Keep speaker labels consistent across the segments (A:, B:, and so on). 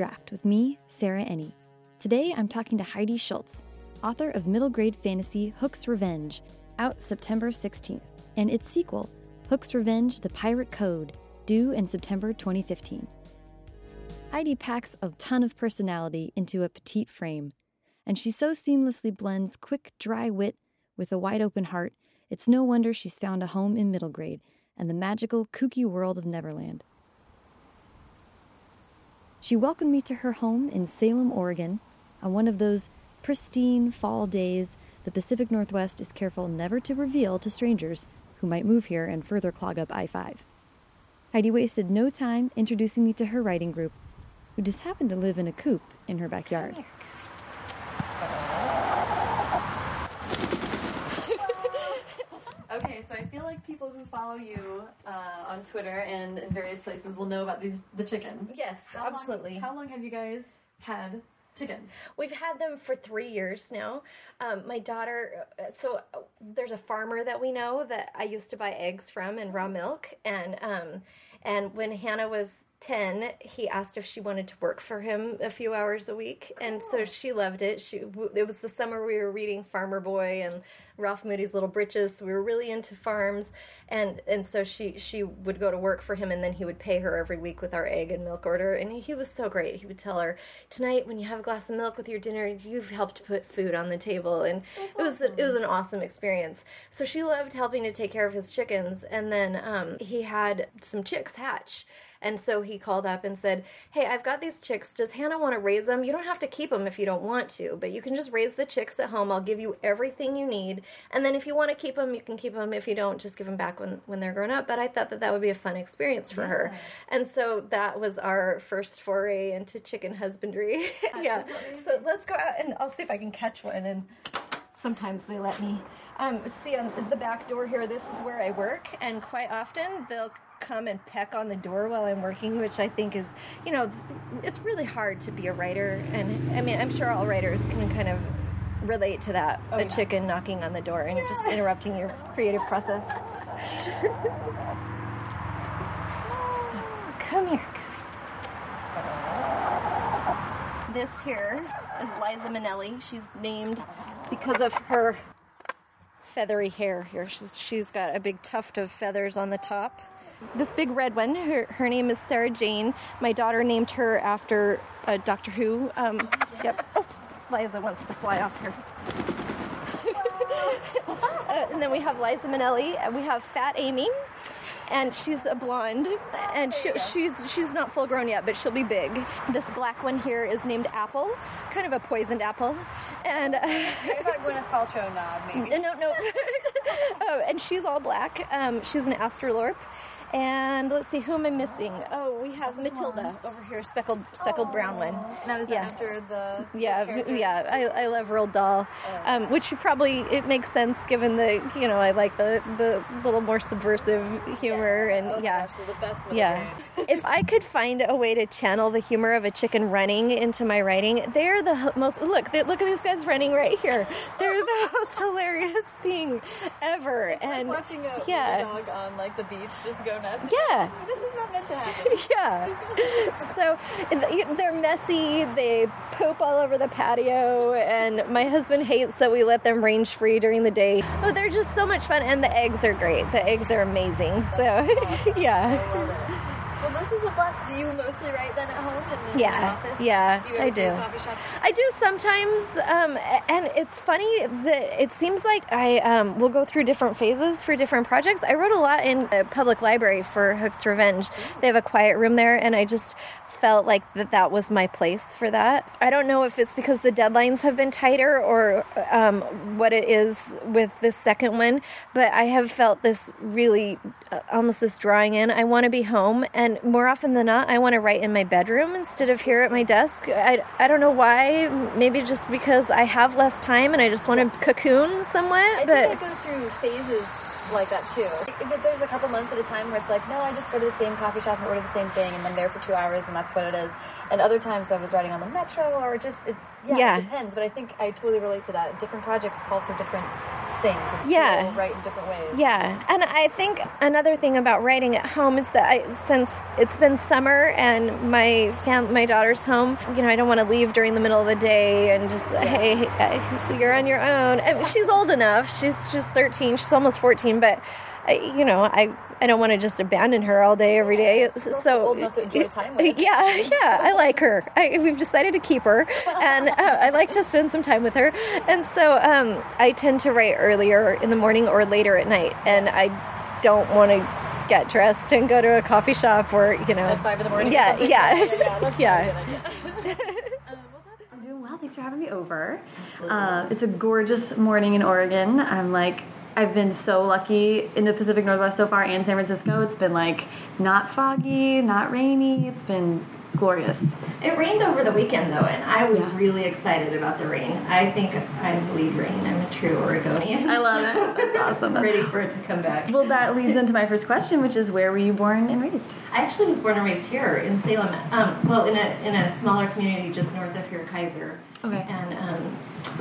A: Draft with me, Sarah Ennie. Today I'm talking to Heidi Schulz, author of middle grade fantasy Hook's Revenge, out September 16th, and its sequel, Hook's Revenge The Pirate Code, due in September 2015. Heidi packs a ton of personality into a petite frame, and she so seamlessly blends quick, dry wit with a wide open heart, it's no wonder she's found a home in middle grade and the magical, kooky world of Neverland. She welcomed me to her home in Salem, Oregon, on one of those pristine fall days the Pacific Northwest is careful never to reveal to strangers who might move here and further clog up I 5. Heidi wasted no time introducing me to her writing group, who just happened to live in a coop in her backyard.
B: Okay, so I feel like people who follow you uh, on Twitter and in various places will know about these the chickens.
C: Yes,
B: How long-
C: absolutely.
B: how long have you guys had chickens?
C: We've had them for three years now. Um, my daughter, uh, so uh, there's a farmer that we know that I used to buy eggs from and raw milk, and um, and when Hannah was. 10 he asked if she wanted to work for him a few hours a week and so she loved it. She it was the summer we were reading farmer boy and ralph moody's little britches so we were really into farms and and so she she would go to work for him and then he would pay her every week with our egg and milk order and he, he was so great. He would tell her tonight when you have a glass of milk with your dinner you've helped put food on the table and it was it was an awesome experience. So she loved helping to take care of his chickens and then um, he had some chicks hatch and so he called up and said, Hey, I've got these chicks. Does Hannah want to raise them? You don't have to keep them if you don't want to, but you can just raise the chicks at home. I'll give you everything you need. And then if you want to keep them, you can keep them. If you don't, just give them back when, when they're grown up. But I thought that that would be a fun experience for her. And so that was our first foray into chicken husbandry. yeah. So let's go out and I'll see if I can catch one. And sometimes they let me. Um, see on the back door here, this is where I work, and quite often they'll come and peck on the door while I'm working, which I think is, you know, it's really hard to be a writer. And I mean, I'm sure all writers can kind of relate to that oh, a chicken knocking on the door and just interrupting your creative process. so, come here. This here is Liza Minnelli. She's named because of her feathery hair here. She's, she's got a big tuft of feathers on the top. This big red one, her, her name is Sarah Jane. My daughter named her after uh, Doctor Who. Um, yep. Oh, Liza wants to fly off here. Uh, and then we have Liza Minnelli. and We have Fat Amy. And she's a blonde, and she, she's she's not full grown yet, but she'll be big. This black one here is named Apple, kind of a poisoned apple, and uh,
B: about Gwyneth Paltrow nod, maybe.
C: no, no. oh, and she's all black. Um, she's an Australorp. And let's see, who am I missing? Oh, we have Matilda over here, speckled speckled brown one.
B: Now is that
C: Yeah.
B: after the
C: Yeah,
B: character?
C: yeah, I, I love Roald Dahl, um, which probably it makes sense given the you know I like the the little more subversive humor and
B: Oh
C: yeah.
B: gosh, the best. middle
C: Yeah. if I could find a way to channel the humor of a chicken running into my writing, they're the most. Look, they, look at these guys running right here. They're the most hilarious thing ever. and
B: like watching a
C: yeah,
B: dog on like the beach just go
C: yeah.
B: This is not meant to happen.
C: Yeah. So they're messy. They poop all over the patio, and my husband hates that we let them range free during the day. But they're just so much fun, and the eggs are great. The eggs are amazing. So, yeah.
B: This is a blast. Do you mostly write then at home in the
C: Yeah,
B: office?
C: yeah,
B: Do you
C: I
B: do.
C: do.
B: a coffee shop?
C: I do sometimes, um, and it's funny that it seems like I um, will go through different phases for different projects. I wrote a lot in the public library for Hook's Revenge. They have a quiet room there, and I just felt like that that was my place for that. I don't know if it's because the deadlines have been tighter or um, what it is with this second one, but I have felt this really uh, almost this drawing in. I want to be home, and more often than not, I want to write in my bedroom instead of here at my desk. I, I don't know why. Maybe just because I have less time and I just want to cocoon somewhat.
B: I
C: but
B: think I go through phases like that too. But there's a couple months at a time where it's like, no, I just go to the same coffee shop and order the same thing, and I'm there for two hours, and that's what it is. And other times I was riding on the metro, or just it, yeah,
C: Yeah.
B: it depends. But I think I totally relate to that. Different projects call for different things. And
C: Yeah.
B: right in different ways.
C: Yeah, and I think another thing about writing at home is that I, since it's been summer and my fam- my daughter's home, you know, I don't want to leave during the middle of the day and just hey, hey, uh, you're on your own. I mean, she's old enough; she's she's 13, she's almost 14, but I, you know, I I don't want to just abandon her all day every day.
B: She's
C: so
B: old enough to enjoy time with.
C: yeah, yeah, I like her. I, we've decided to keep her, and uh, I like to spend some time with her. And so um, I tend to write earlier in the morning or later at night, and I don't want to get dressed and go to a coffee shop or you know
B: At five in the morning.
C: Yeah, yeah,
B: yeah. yeah, that's
C: yeah.
B: a good idea.
A: I'm doing well. Thanks for having me over. Uh, it's a gorgeous morning in Oregon. I'm like, I've been so lucky in the Pacific Northwest so far and San Francisco. It's been like not foggy, not rainy. It's been glorious.
C: It rained over the weekend though, and I was
A: Yeah.
C: really excited about the rain. I think I bleed rain. I'm a true Oregonian.
A: I love it. That's awesome.
C: Ready for it to come back.
A: Well, that leads into my first question, which is where were you born and raised?
C: I actually was born and raised here in Salem. Um, well, in a in a smaller community just north of here, Keizer.
A: Okay.
C: And um,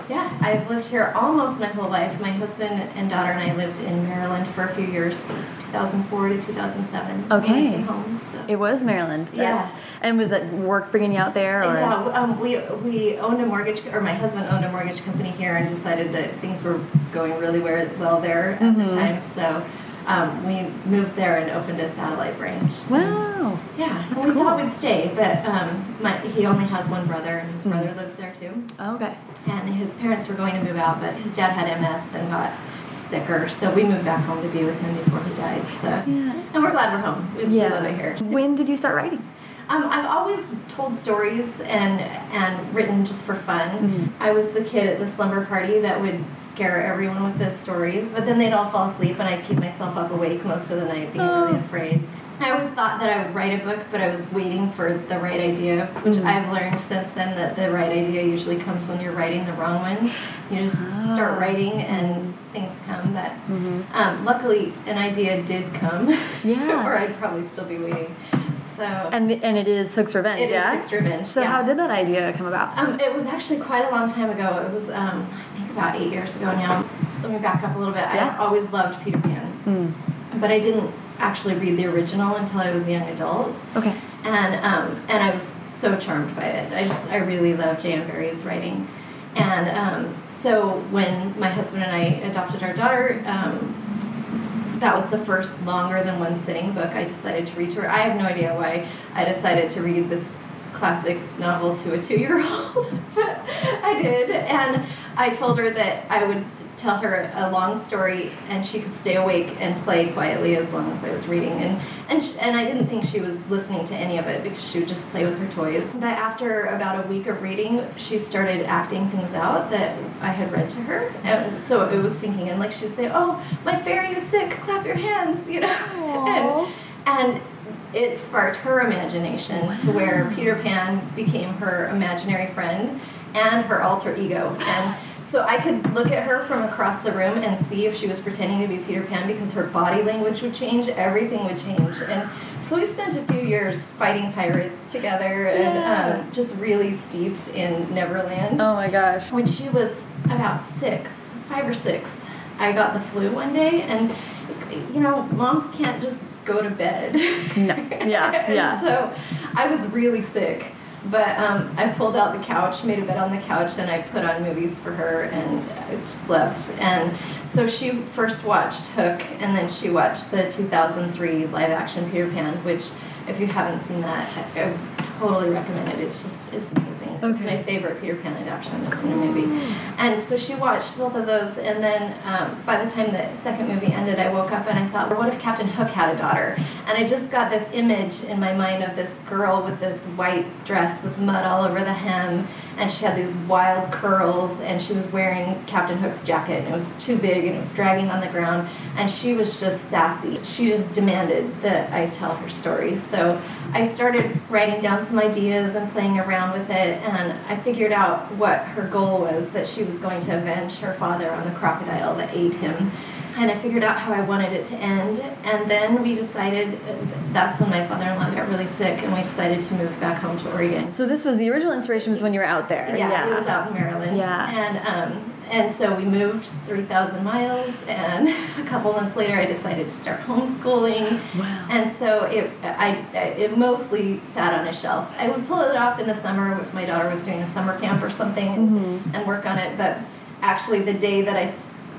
C: yeah, I've lived here almost my whole life. My husband and daughter and I lived in Maryland for a few years, 2004 to 2007.
A: Okay.
C: When I came home. So.
A: It was Maryland.
C: Yeah.
A: And was that work bringing you out there? Or?
C: Yeah, um, we we owned a mortgage, or my husband owned a mortgage company here, and decided that things were going really well well there at
A: Mm-hmm.
C: the time. So um, we moved there and opened a satellite branch.
A: Wow.
C: Yeah,
A: That's
C: we
A: cool.
C: thought we'd stay, but um, my, he only has one brother, and his
A: Hmm.
C: brother lives there too.
A: Okay.
C: And his parents were going to move out, but his dad had MS and got sicker, so we moved back home to be with him before he died. So,
A: Yeah.
C: and we're glad we're home. We,
A: Yeah.
C: love it here.
A: When did you start writing?
C: Um, I've always told stories and and written just for fun.
A: Mhm.
C: I was the kid at the slumber party that would scare everyone with the stories, but then they'd all fall asleep, and I'd keep myself up awake most of the night, being really
A: Oh.
C: afraid. I always thought that I would write a book, but I was waiting for the right idea, which
A: Mhm.
C: I've learned since then that the right idea usually comes when you're writing the wrong one. You just start
A: Ah.
C: writing and things come. But
A: Mm-hmm.
C: um, luckily, an idea did come,
A: Yeah.
C: or I'd probably still be waiting. So
A: And and it is Hook's Revenge,
C: it is
A: yeah.
C: Fixed Revenge.
A: so
C: yeah.
A: how did that idea come about?
C: Um, it was actually quite a long time ago. It was, um, I think, about eight years ago now. Let me back up a little bit.
A: Yeah.
C: I always loved Peter Pan,
A: Mm.
C: but I didn't actually read the original until I was a young adult,
A: Okay.
C: and um, and I was so charmed by it. I just I really love J.M. Barrie's writing, and um, so when my husband and I adopted our daughter. Um, that was the first longer than one sitting book I decided to read to her. I have no idea why I decided to read this classic novel to a two year old, but I did. And I told her that I would tell her a long story and she could stay awake and play quietly as long as I was reading. And, and, sh- and I didn't think she was listening to any of it because she would just play with her toys. But after about a week of reading, she started acting things out that I had read to her. And so it was sinking in. Like she'd say, Oh, my fairy is sick, clap your hands, you know? And, and it sparked her imagination to where Peter Pan became her imaginary friend and her alter ego. And so I could look at her from across the room and see if she was pretending to be Peter Pan because her body language would change, everything would change. And so we spent a few years fighting pirates together and
A: Yeah.
C: um, just really steeped in Neverland.
A: Oh my gosh.
C: When she was about six, five or six, I got the flu one day, and you know, moms can't just go to bed.
A: No. Yeah, yeah.
C: So I was really sick, but um, I pulled out the couch, made a bed on the couch, and I put on movies for her, and I slept. And so she first watched Hook, and then she watched the 2003 live action Peter Pan, which. If you haven't seen that, I, I totally recommend it. It's just it's amazing. It's my favorite Peter Pan adaptation in a movie. And so she watched both of those, and then um, by the time the second movie ended, I woke up and I thought, well, what if Captain Hook had a daughter? And I just got this image in my mind of this girl with this white dress with mud all over the hem, and she had these wild curls, and she was wearing Captain Hook's jacket, and it was too big, and it was dragging on the ground, and she was just sassy. She just demanded that I tell her story. So I started writing down some ideas and playing around with it, and I figured out what her goal was that she was going to avenge her father on the crocodile that ate him. And I figured out how I wanted it to end, and then we decided that's when my father in law got really sick, and we decided to move back home to Oregon.
A: So this was the original inspiration was when you were out there.
C: Yeah, it was out in Maryland.
A: Yeah.
C: And um, and so we moved 3,000 miles, and a couple months later, I decided to start homeschooling.
A: Wow.
C: And so it, I, it mostly sat on a shelf. I would pull it off in the summer if my daughter was doing a summer camp or something and,
A: Mm-hmm.
C: and work on it. But actually, the day that I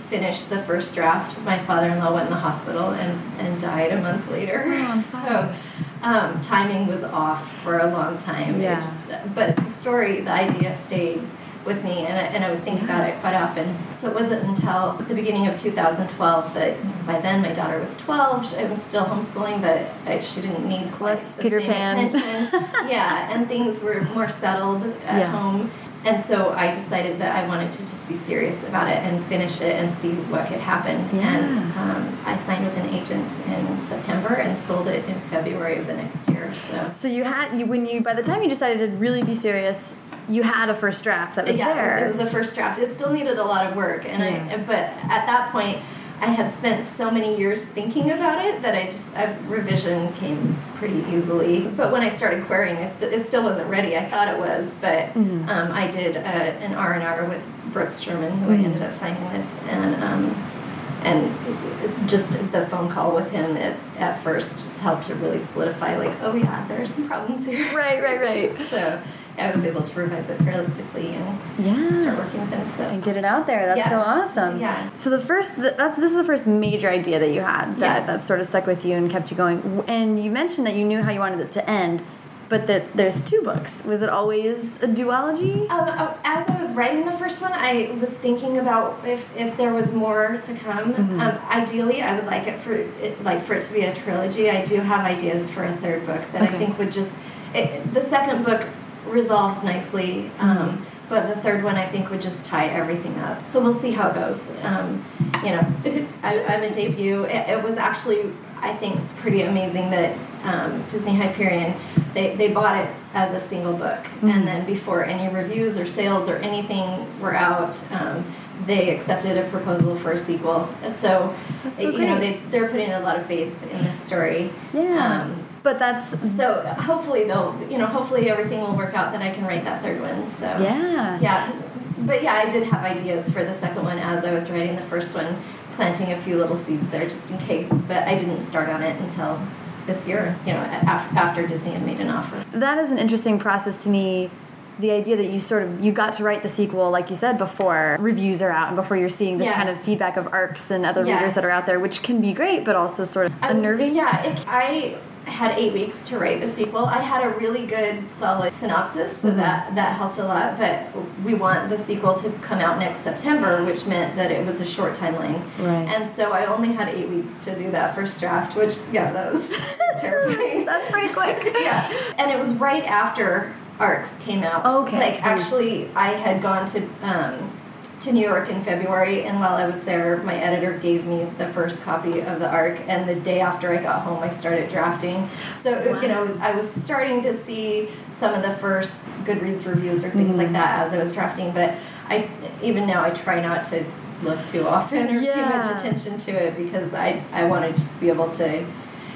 C: finished the first draft, my father-in-law went in the hospital and, and died a month later.
A: Oh,
C: so um, timing was off for a long time.
A: Yeah.
C: just- but the story, the idea stayed with me, and I, and I would think about it quite often. So it wasn't until the beginning of 2012 that by then my daughter was 12. I was still homeschooling, but I, she didn't need quite
A: Less
C: the
A: Peter
C: same
A: Pan.
C: attention. yeah, and things were more settled at
A: Yeah.
C: home. And so I decided that I wanted to just be serious about it and finish it and see what could happen.
A: Yeah.
C: And um, I signed with an agent in September and sold it in February of the next year. So
A: So you had you when you by the time you decided to really be serious, you had a first draft that was
C: yeah,
A: there.
C: it was a first draft. It still needed a lot of work, and
A: Yeah.
C: I but at that point. I had spent so many years thinking about it that I just I, revision came pretty easily. But when I started querying, it, st- it still wasn't ready. I thought it was, but
A: Mhm.
C: um, I did uh, an R and R with Brooks Sherman, who I
A: Mhm.
C: ended up signing with, and um, and just the phone call with him at, at first just helped to really solidify, like, oh yeah, there are some problems here.
A: Right, right, right.
C: so I was able to revise it fairly quickly and
A: yeah.
C: start working with him. So
A: and get it out there. That's
C: Yeah.
A: so awesome.
C: Yeah.
A: So the first, that's this is the first major idea that you had that
C: Yeah.
A: that sort of stuck with you and kept you going. And you mentioned that you knew how you wanted it to end, but that there's two books. Was it always a duology?
C: Um, uh, as I was writing the first one, I was thinking about if, if there was more to come.
A: Mhm.
C: Um, ideally, I would like it for it, like for it to be a trilogy. I do have ideas for a third book that
A: Okay.
C: I think would just. It, the second book resolves nicely, um, but the third one I think would just tie everything up. So we'll see how it goes. Um, you know, I, I'm a debut. It, it was actually I think pretty amazing that um, Disney Hyperion they, they bought it as a single book
A: Mhm.
C: and then before any reviews or sales or anything were out um, they accepted a proposal for a sequel so,
A: so
C: you know they, they're putting a lot of faith in this story
A: Yeah. But that's
C: so hopefully they'll you know hopefully everything will work out that I can write that third one so
A: yeah.
C: yeah but yeah I did have ideas for the second one as I was writing the first one planting a few little seeds there just in case but I didn't start on it until this year you know after, after Disney had made an offer
A: That is an interesting process to me. The idea that you sort of you got to write the sequel, like you said, before reviews are out and before you're seeing this
C: Yeah.
A: kind of feedback of arcs and other
C: Yeah.
A: readers that are out there, which can be great, but also sort of
C: was-
A: unnerving.
C: yeah, it, I had eight weeks to write the sequel. I had a really good, solid synopsis, so
A: Mhm.
C: that that helped a lot. But we want the sequel to come out next September, which meant that it was a short timeline.
A: Right.
C: And so I only had eight weeks to do that first draft, which yeah, that was terrifying.
A: That's pretty quick.
C: yeah, and it was right after Arcs came out.
A: Okay,
C: like
A: so-
C: actually, I had gone to. Um, to New York in February, and while I was there, my editor gave me the first copy of the arc, and the day after I got home, I started drafting. So you know, I was starting to see some of the first Goodreads reviews or things like
A: Mhm.
C: that as I was drafting, but I even now I try not to look too often or pay
A: Yeah.
C: much attention to it because I I want to just be able to,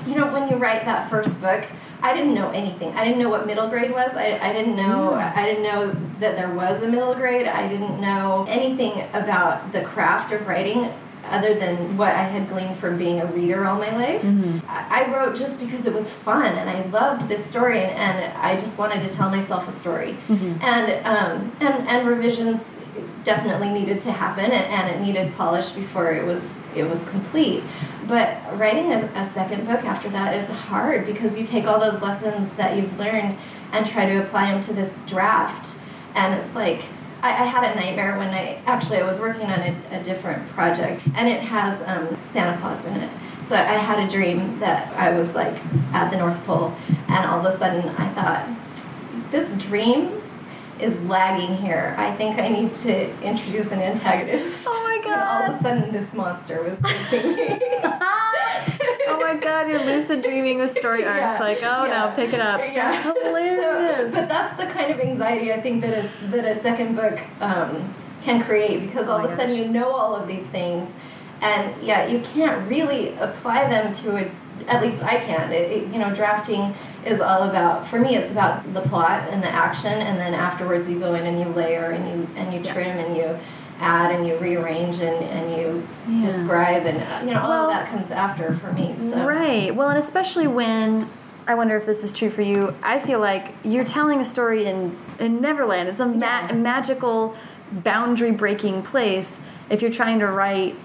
C: you know, when you write that first book. I didn't know anything. I didn't know what middle grade was. I, I didn't know. I didn't know that there was a middle grade. I didn't know anything about the craft of writing other than what I had gleaned from being a reader all my life.
A: Mhm.
C: I, I wrote just because it was fun and I loved this story and, and I just wanted to tell myself a story.
A: Mhm.
C: And, um, and and revisions definitely needed to happen and, and it needed polish before it was it was complete. But writing a, a second book after that is hard because you take all those lessons that you've learned and try to apply them to this draft. And it's like, I, had a nightmare when I actually I was working on a, a different project and it has um, Santa Claus in it. So I had a dream that I was like at the North Pole and all of a sudden I thought, this dream is lagging here. I think I need to introduce an antagonist.
A: Oh my
C: And all of a sudden this monster was chasing me.
A: oh my god, you're lucid dreaming with story arcs.
C: Yeah,
A: Like, oh
C: yeah,
A: no, pick it up.
C: Yeah.
A: That's hilarious.
C: So, but that's the kind of anxiety I think that a, that a second book um, can create because
A: Oh
C: all of a sudden
A: gosh.
C: you know all of these things, and yeah, you can't really apply them to a. At least I can. It, it- you know, drafting is all about. For me, it's about the plot and the action, and then afterwards you go in and you layer and you and you
A: Yeah.
C: trim and you add and you rearrange and, and you
A: Yeah.
C: describe and you know all
A: Well-
C: of that comes after for me. So.
A: Right. Well, and especially when I wonder if this is true for you. I feel like you're telling a story in in Neverland. It's a ma-
C: Yeah.
A: magical, boundary breaking place. If you're trying to write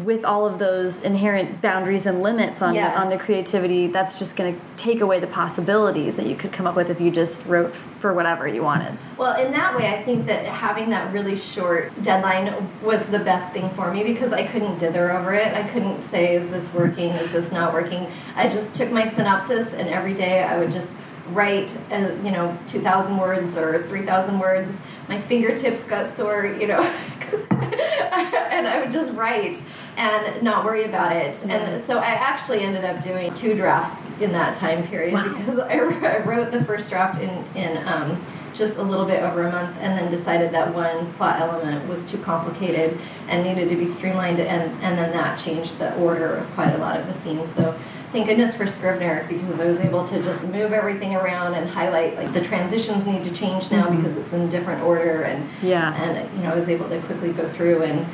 A: with all of those inherent boundaries and limits on
C: Yeah.
A: the, on the creativity, that's just going to take away the possibilities that you could come up with if you just wrote for whatever you wanted.
C: Well, in that way, I think that having that really short deadline was the best thing for me because I couldn't dither over it. I couldn't say, is this working? Is this not working? I just took my synopsis and every day I would just write, uh, you know, 2,000 words or 3,000 words. My fingertips got sore, you know, and I would just write and not worry about it. And so I actually ended up doing two drafts in that time period because I, I wrote the first draft in, in um, just a little bit over a month and then decided that one plot element was too complicated and needed to be streamlined and, and then that changed the order of quite a lot of the scenes. So thank goodness for Scrivener because I was able to just move everything around and highlight like the transitions need to change now because it's in different order and
A: Yeah.
C: and you know I was able to quickly go through and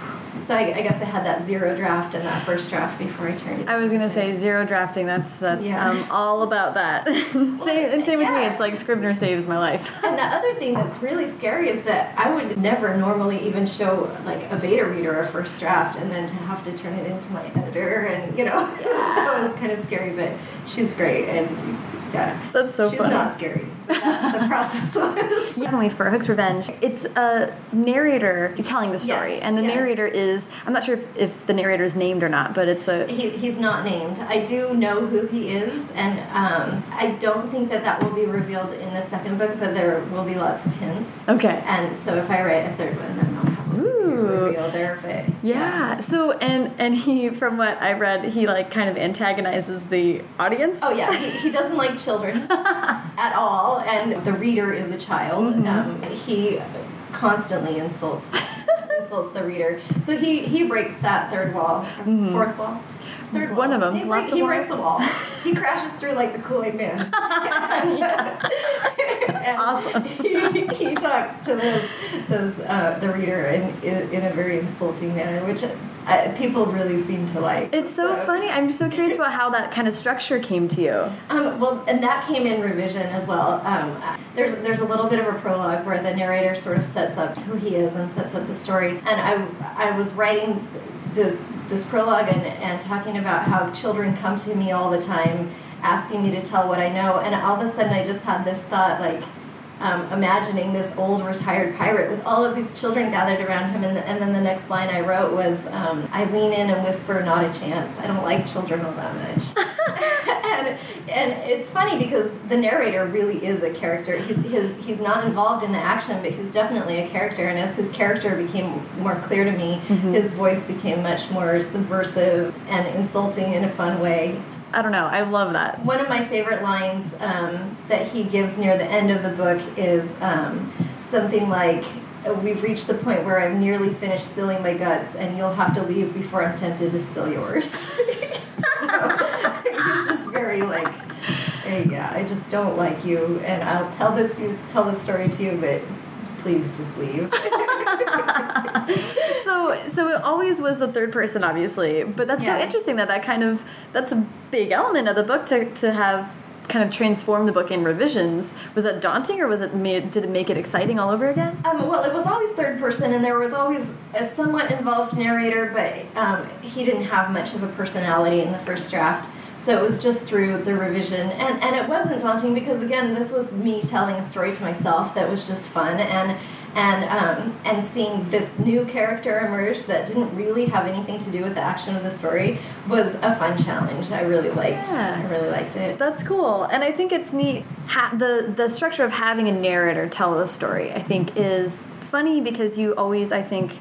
C: so I, I guess I had that zero draft and that first draft before I turned it.
A: I was gonna say zero drafting. That's that.
C: Yeah.
A: I'm all about that. same and same with me. It's like Scrivener saves my life.
C: And the other thing that's really scary is that I would never normally even show like a beta reader a first draft and then to have to turn it into my editor and you know that was kind of scary but she's great and yeah
A: That's so
C: she's
A: funny.
C: not scary the process was
A: Definitely for Hook's Revenge, it's a narrator telling the story,
C: Yes,
A: and the
C: yes.
A: narrator is I'm not sure if, if the narrator is named or not, but it's a
C: he, he's not named I do know who he is and um, I don't think that that will be revealed in the second book but there will be lots of hints
A: okay.
C: and so if I write a third one then I'll. Reveal there but
A: Yeah. So and and he, from what I read, he like kind of antagonizes the audience.
C: Oh yeah, he, he doesn't like children at all, and the reader is a child.
A: Mm-hmm.
C: Um, he constantly insults insults the reader, so he he breaks that third wall, fourth wall. Third.
A: One
C: wall.
A: them.
C: He,
A: lots
C: break-
A: of
C: he breaks the
A: walls.
C: wall. He crashes through like the Kool Aid Man. And
A: Awesome.
C: He, he talks to those, those uh, the reader in, in in a very insulting manner, which uh, people really seem to like.
A: It's so funny. I'm so curious about how that kind of structure came to you.
C: Um, well, and that came in revision as well. Um, there's there's a little bit of a prologue where the narrator sort of sets up who he is and sets up the story. And I I was writing this this prologue and, and talking about how children come to me all the time asking me to tell what I know. And all of a sudden I just had this thought like. Um, imagining this old retired pirate with all of these children gathered around him, and, and then the next line I wrote was, um, "I lean in and whisper, not a chance. I don't like children all that much." and and it's funny because the narrator really is a character. He's his he's not involved in the action, but he's definitely a character. And as his character became more clear to me, his voice became much more subversive and insulting in a fun way.
A: I don't know. I love that.
C: One of my favorite lines um, that he gives near the end of the book is um, something like. We've reached the point where I've nearly finished spilling my guts, and you'll have to leave before I'm tempted to spill yours. He's just very like, hey, yeah, I just don't like you, and I'll tell this you tell this story to you, but please just leave.
A: so so it always was a third person obviously but that's
C: Yeah.
A: so interesting that that kind of that's a big element of the book to, to have kind of transform the book in revisions was that daunting or was it made did it make it exciting all over again
C: Um, well, it was always third person, and there was always a somewhat involved narrator, but um, he didn't have much of a personality in the first draft. So it was just through the revision, and and it wasn't daunting because again, this was me telling a story to myself that was just fun, and and um, and seeing this new character emerge that didn't really have anything to do with the action of the story was a fun challenge. I really liked.
A: Yeah.
C: I really liked it.
A: that's cool and i think it's neat ha- the the structure of having a narrator tell the story i think is funny because you always i think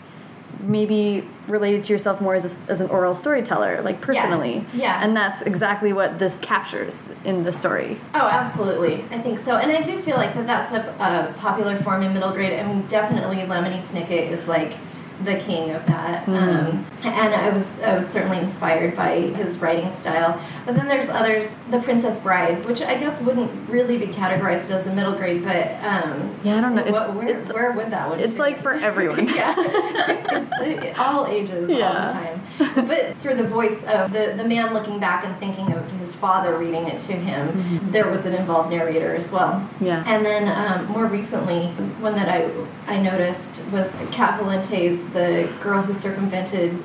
A: maybe related to yourself more as, a, as an oral storyteller like personally
C: Yeah. yeah.
A: and that's exactly what this captures in the story
C: Oh, absolutely. I think so. And I do feel like that that's a, a popular form in middle grade. I mean, definitely Lemony Snicket is like the king of that. Um, and I was I was certainly inspired by his writing style. But then there's others, The Princess Bride, which I guess wouldn't really be categorized as a middle grade, but um,
A: yeah, I don't know. It's,
C: what, where,
A: it's,
C: where would that one?
A: It's like for everyone.
C: yeah, it's all ages yeah. all the time. But through the voice of the the man looking back and thinking of his father reading it to him, mm-hmm. there was an involved narrator as well.
A: Yeah.
C: And then um, more recently, one that I I noticed was Cat Valente's The Girl Who Circumnavigated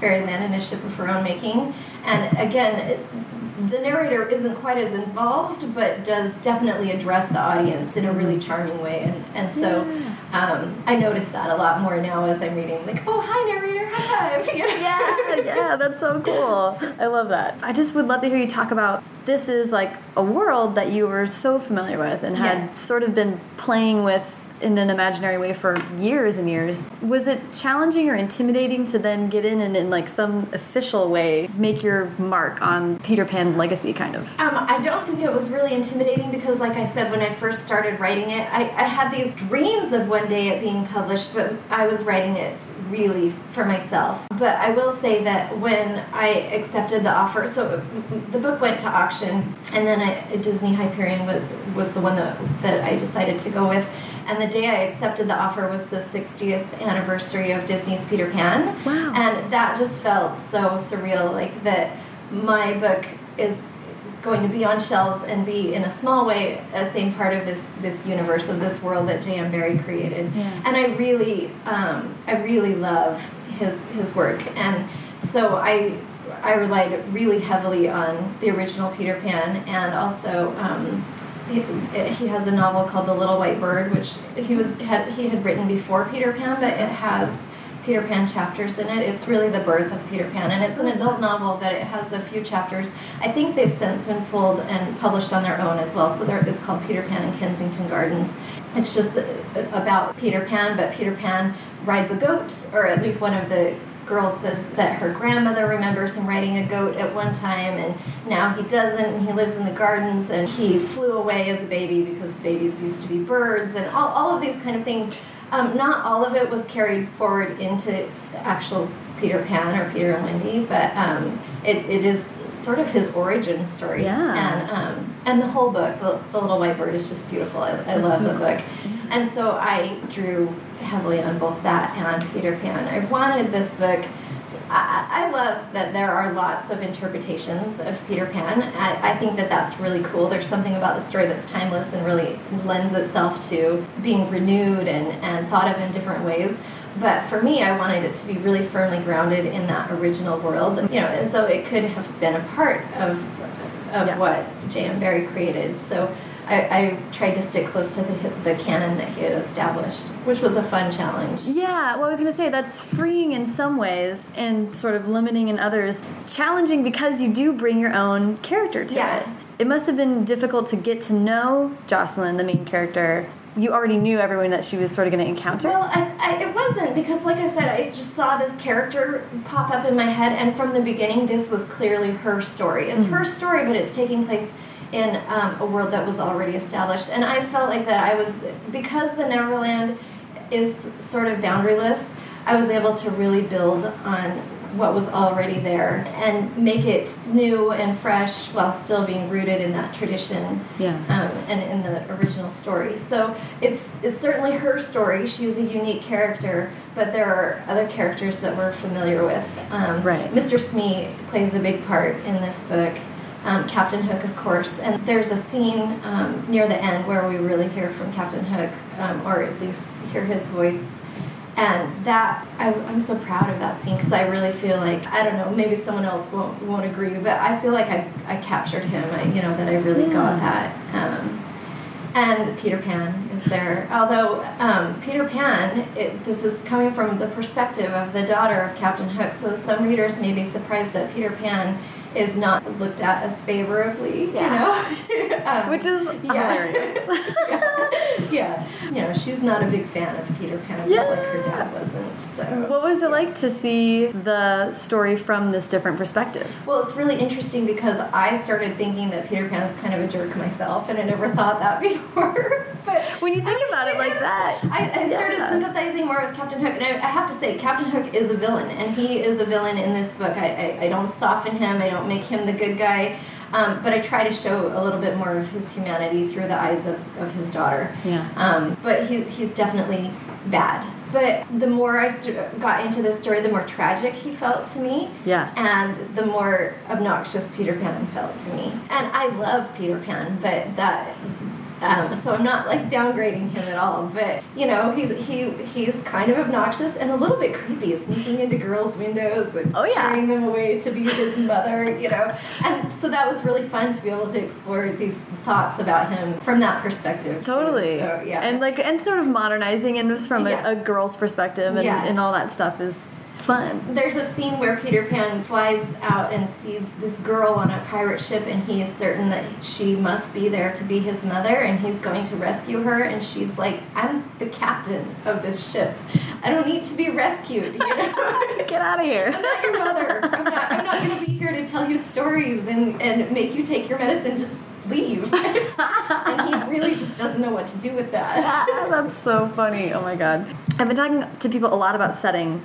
C: Fairyland in a Ship of Her Own Making. And again, it, the narrator isn't quite as involved, but does definitely address the audience in a really charming way. And, and so um, I notice that a lot more now as I'm reading, like, oh, hi, narrator, high five.
A: yeah, yeah, that's so cool. I love that. I just would love to hear you talk about this is like a world that you were so familiar with and had yes. sort of been playing with in an imaginary way for years and years. Was it challenging or intimidating to then get in and in like some official way make your mark on Peter Pan legacy kind of?
C: Um, I don't think it was really intimidating because like I said when I first started writing it, I, I had these dreams of one day it being published, but I was writing it really for myself. But I will say that when I accepted the offer, so the book went to auction, and then I, Disney Hyperion was, was the one that, that I decided to go with. And the day I accepted the offer was the 60th anniversary of Disney's Peter Pan.
A: Wow.
C: And that just felt so surreal, like that my book is going to be on shelves and be in a small way a same part of this this universe of this world that J.M. Barrie created.
A: Yeah.
C: And I really um, I really love his his work and so I I relied really heavily on the original Peter Pan and also um, he, has a novel called The Little White Bird, which he was had he had written before Peter Pan, but it has Peter Pan chapters in it. It's really the birth of Peter Pan, and it's an adult novel, but it has a few chapters. I think they've since been pulled and published on their own as well. So it's called Peter Pan in Kensington Gardens. It's just uh, about Peter Pan, but Peter Pan rides a goat, or at least one of the girl says that her grandmother remembers him riding a goat at one time and now he doesn't and he lives in the gardens and he flew away as a baby because babies used to be birds and all, all of these kind of things. Um, not all of it was carried forward into the actual peter pan or peter and wendy but um, it, it is sort of his origin story.
A: Yeah.
C: And um, and the whole book the, the, little white bird is just beautiful. I, I love so the book. And so i drew heavily on both that and Peter Pan. I wanted this book. I, I love that there are lots of interpretations of Peter Pan. I, I, think that that's really cool. There's something about the story that's timeless and really lends itself to being renewed and, and thought of in different ways. But for me, I wanted it to be really firmly grounded in that original world, you know, as though it could have been a part of, of yeah. what J.M. Barrie created. So I, I, tried to stick close to the, the canon that he had established, which was a fun challenge.
A: Yeah, well, I was going to say that's freeing in some ways and sort of limiting in others. Challenging because you do bring your own character to
C: yeah.
A: it. It must have been difficult to get to know Jocelyn, the main character. You already knew everyone that she was sort of going to encounter.
C: Well, I, I, it wasn't because, like I said, I just saw this character pop up in my head, and from the beginning, this was clearly her story. It's mm -hmm. her story, but it's taking place in um, a world that was already established. And I felt like that I was, because the Neverland is sort of boundaryless, I was able to really build on what was already there and make it new and fresh while still being rooted in that tradition
A: yeah.
C: um, and in the original story. So it's it's certainly her story. She is a unique character, but there are other characters that we're familiar with. Um,
A: right.
C: Mr. Smee plays a big part in this book um, Captain Hook, of course. And there's a scene um, near the end where we really hear from Captain Hook, um, or at least hear his voice. And that, I, am so proud of that scene because I really feel like, I don't know, maybe someone else won't, won't agree, but I feel like I, I captured him, I, you know, that I really yeah. got that. Um, and Peter Pan is there. Although um, Peter Pan, it, this is coming from the perspective of the daughter of Captain Hook, so some readers may be surprised that Peter Pan is not looked at as favorably,
A: yeah.
C: you know?
A: um, Which is
C: yeah.
A: hilarious.
C: yeah. yeah. You know, she's not a big fan of Peter Pan, yeah. like her dad wasn't. So
A: What was it like to see the story from this different perspective?
C: Well, it's really interesting because I started thinking that Peter Pan's kind of a jerk myself, and I never thought that before. but
A: when you think about it like that.
C: I, I started
A: Yeah.
C: Sympathizing more with Captain Hook, and I, I have to say, Captain Hook is a villain, and he is a villain in this book. I, I, I don't soften him, I don't make him the good guy, um, but I try to show a little bit more of his humanity through the eyes of, of his daughter.
A: Yeah.
C: Um, but he, he's definitely bad. But the more I got into this story, the more tragic he felt to me.
A: Yeah.
C: And the more obnoxious Peter Pan felt to me. And I love Peter Pan, but that. Um, so I'm not like downgrading him at all, but you know he's he he's kind of obnoxious and a little bit creepy, sneaking into girls' windows and
A: Oh, yeah.
C: carrying them away to be his mother, you know. And so that was really fun to be able to explore these thoughts about him from that perspective.
A: Totally.
C: So, yeah.
A: And like and sort of modernizing it from
C: Yeah.
A: a, a girl's perspective and,
C: Yeah.
A: and all that stuff is fun.
C: There's a scene where Peter Pan flies out and sees this girl on a pirate ship, and he is certain that she must be there to be his mother, and he's going to rescue her. And she's like, "I'm the captain of this ship. I don't need to be rescued. You know,
A: Get out of here.
C: I'm not your mother. I'm not. I'm not going to be here to tell you stories and and make you take your medicine. Just leave." and he really just doesn't know what to do with that.
A: That's so funny. Oh my god. I've been talking to people a lot about setting,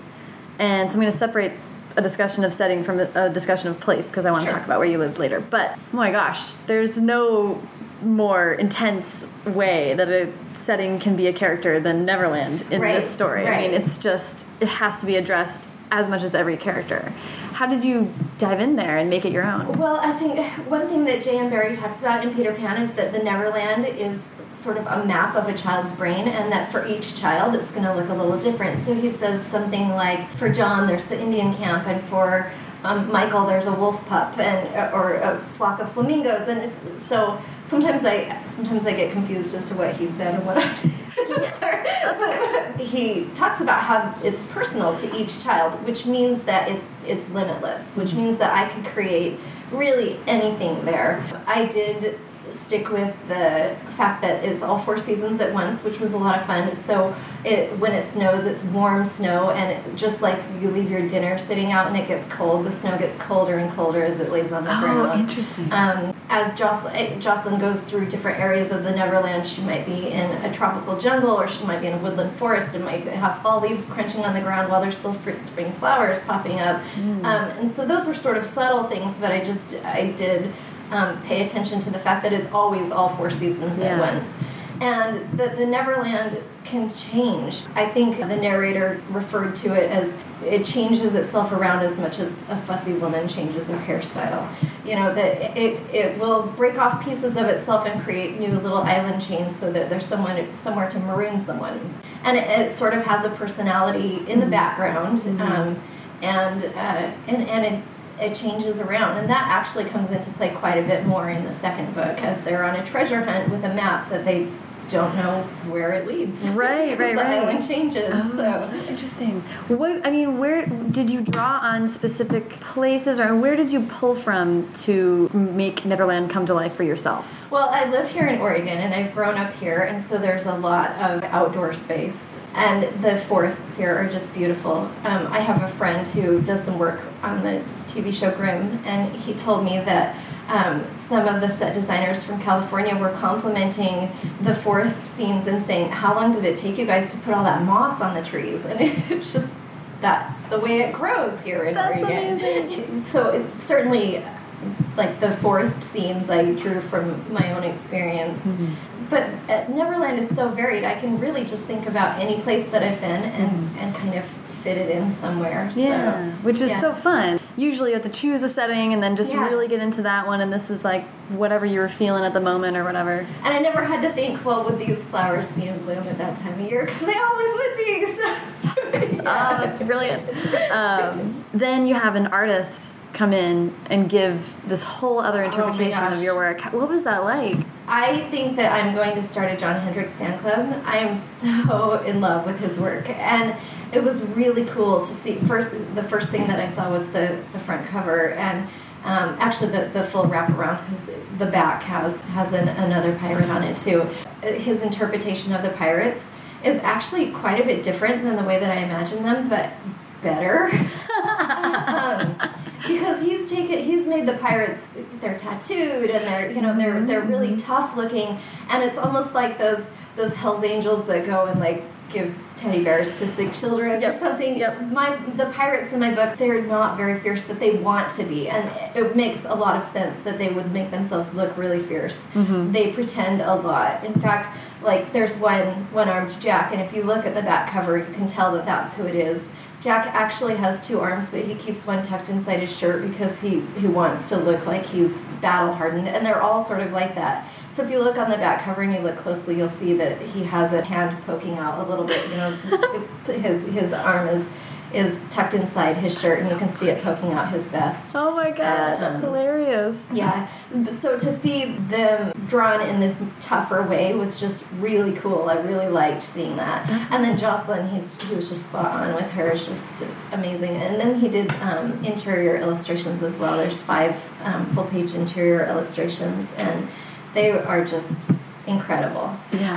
A: and so I'm going to separate a discussion of setting from a, discussion of place because I want to
C: Sure.
A: talk about where you lived later. But oh my gosh, there's no more intense way that a setting can be a character than Neverland in
C: Right,
A: this story. I mean, it's just it has to be addressed as much as every character. How did you dive in there and make it your own?
C: Well, I think one thing that J.M. Barrie talks about in Peter Pan is that the Neverland is sort of a map of a child's brain, and that for each child it's going to look a little different. So he says something like, for John, there's the Indian camp, and for um, Michael, there's a wolf pup, and or a flock of flamingos, and it's, so sometimes I sometimes I get confused as to what he said and what I. But he talks about how it's personal to each child, which means that it's it's limitless, which means that I could create really anything there. I did stick with the fact that it's all four seasons at once, which was a lot of fun. So it when it snows, it's warm snow, and it, just like you leave your dinner sitting out and it gets cold, the snow gets colder and colder as it lays on the ground.
A: Oh, interesting.
C: Um, as Jocelyn, eh, Jocelyn goes through different areas of the Neverland, she might be in a tropical jungle or she might be in a woodland forest and might have fall leaves crunching on the ground while there's still spring flowers popping up.
A: Mm.
C: Um, and so those were sort of subtle things, but I just, I did um, pay attention to the fact that it's always all four seasons
A: Yeah.
C: at once. And the, the Neverland can change. I think the narrator referred to it as it changes itself around as much as a fussy woman changes her hairstyle. You know, that it, it will break off pieces of itself and create new little island chains so that there's someone somewhere to maroon someone. And it, it sort of has a personality in the background. Um, and, uh, and, and it, it changes around. And that actually comes into play quite a bit more in the second book as they're on a treasure hunt with a map that they don't know where it leads.
A: Right, right,
C: the
A: right.
C: island changes.
A: Oh,
C: so.
A: that's interesting. What I mean, where did you draw on specific places, or where did you pull from to make Neverland come to life for yourself?
C: Well, I live here in Oregon and I've grown up here, and so there's a lot of outdoor space. And the forests here are just beautiful. Um, I have a friend who does some work on the TV show Grimm, and he told me that um, some of the set designers from California were complimenting the forest scenes and saying, How long did it take you guys to put all that moss on the trees? And it's just that's the way it grows here in
A: That's
C: Oregon.
A: amazing.
C: So it, certainly, like the forest scenes I drew from my own experience.
A: Mm-hmm.
C: But uh, Neverland is so varied. I can really just think about any place that I've been and, and kind of fit it in somewhere. So.
A: Yeah, which is
C: yeah.
A: so fun. Usually you have to choose a setting and then just
C: Yeah.
A: really get into that one, and this was like whatever you were feeling at the moment or whatever.
C: And I never had to think, well, would these flowers be in bloom at that time of year? Because they always would be. So.
A: Oh, that's brilliant. Um, then you have an artist come in and give this whole other interpretation of your work. What was that like?
C: I think that I'm going to start a John Hendrix fan club. I am so in love with his work, and it was really cool to see. First, the first thing that I saw was the the front cover, and um, actually the the full wraparound because the back has has an, another pirate on it too. His interpretation of the pirates is actually quite a bit different than the way that I imagined them, but better. um, because he's taken he's made the pirates they're tattooed and they're you know they're they're really mm-hmm. tough looking and it's almost like those those Hell's Angels that go and like give teddy bears to sick children
A: Yep.
C: or something.
A: Yep.
C: My the pirates in my book, they're not very fierce, but they want to be, and it makes a lot of sense that they would make themselves look really fierce. Mm-hmm. They pretend a lot. In fact, like there's one one armed Jack, and if you look at the back cover, you can tell that that's who it is. Jack actually has two arms, but he keeps one tucked inside his shirt because he he wants to look like he's battle hardened, and they're all sort of like that. So if you look on the back cover and you look closely, you'll see that he has a hand poking out a little bit. You know, his his arm is is tucked inside his shirt, and you can see it poking out his vest.
A: Oh my god, that's
C: Um,
A: hilarious.
C: Yeah. So to see them drawn in this tougher way was just really cool. I really liked seeing that. and then Jocelyn, he's he was just spot on with her. It's just amazing. And then he did um, interior illustrations as well. There's five um, full page interior illustrations, and they are just incredible.
A: Yeah.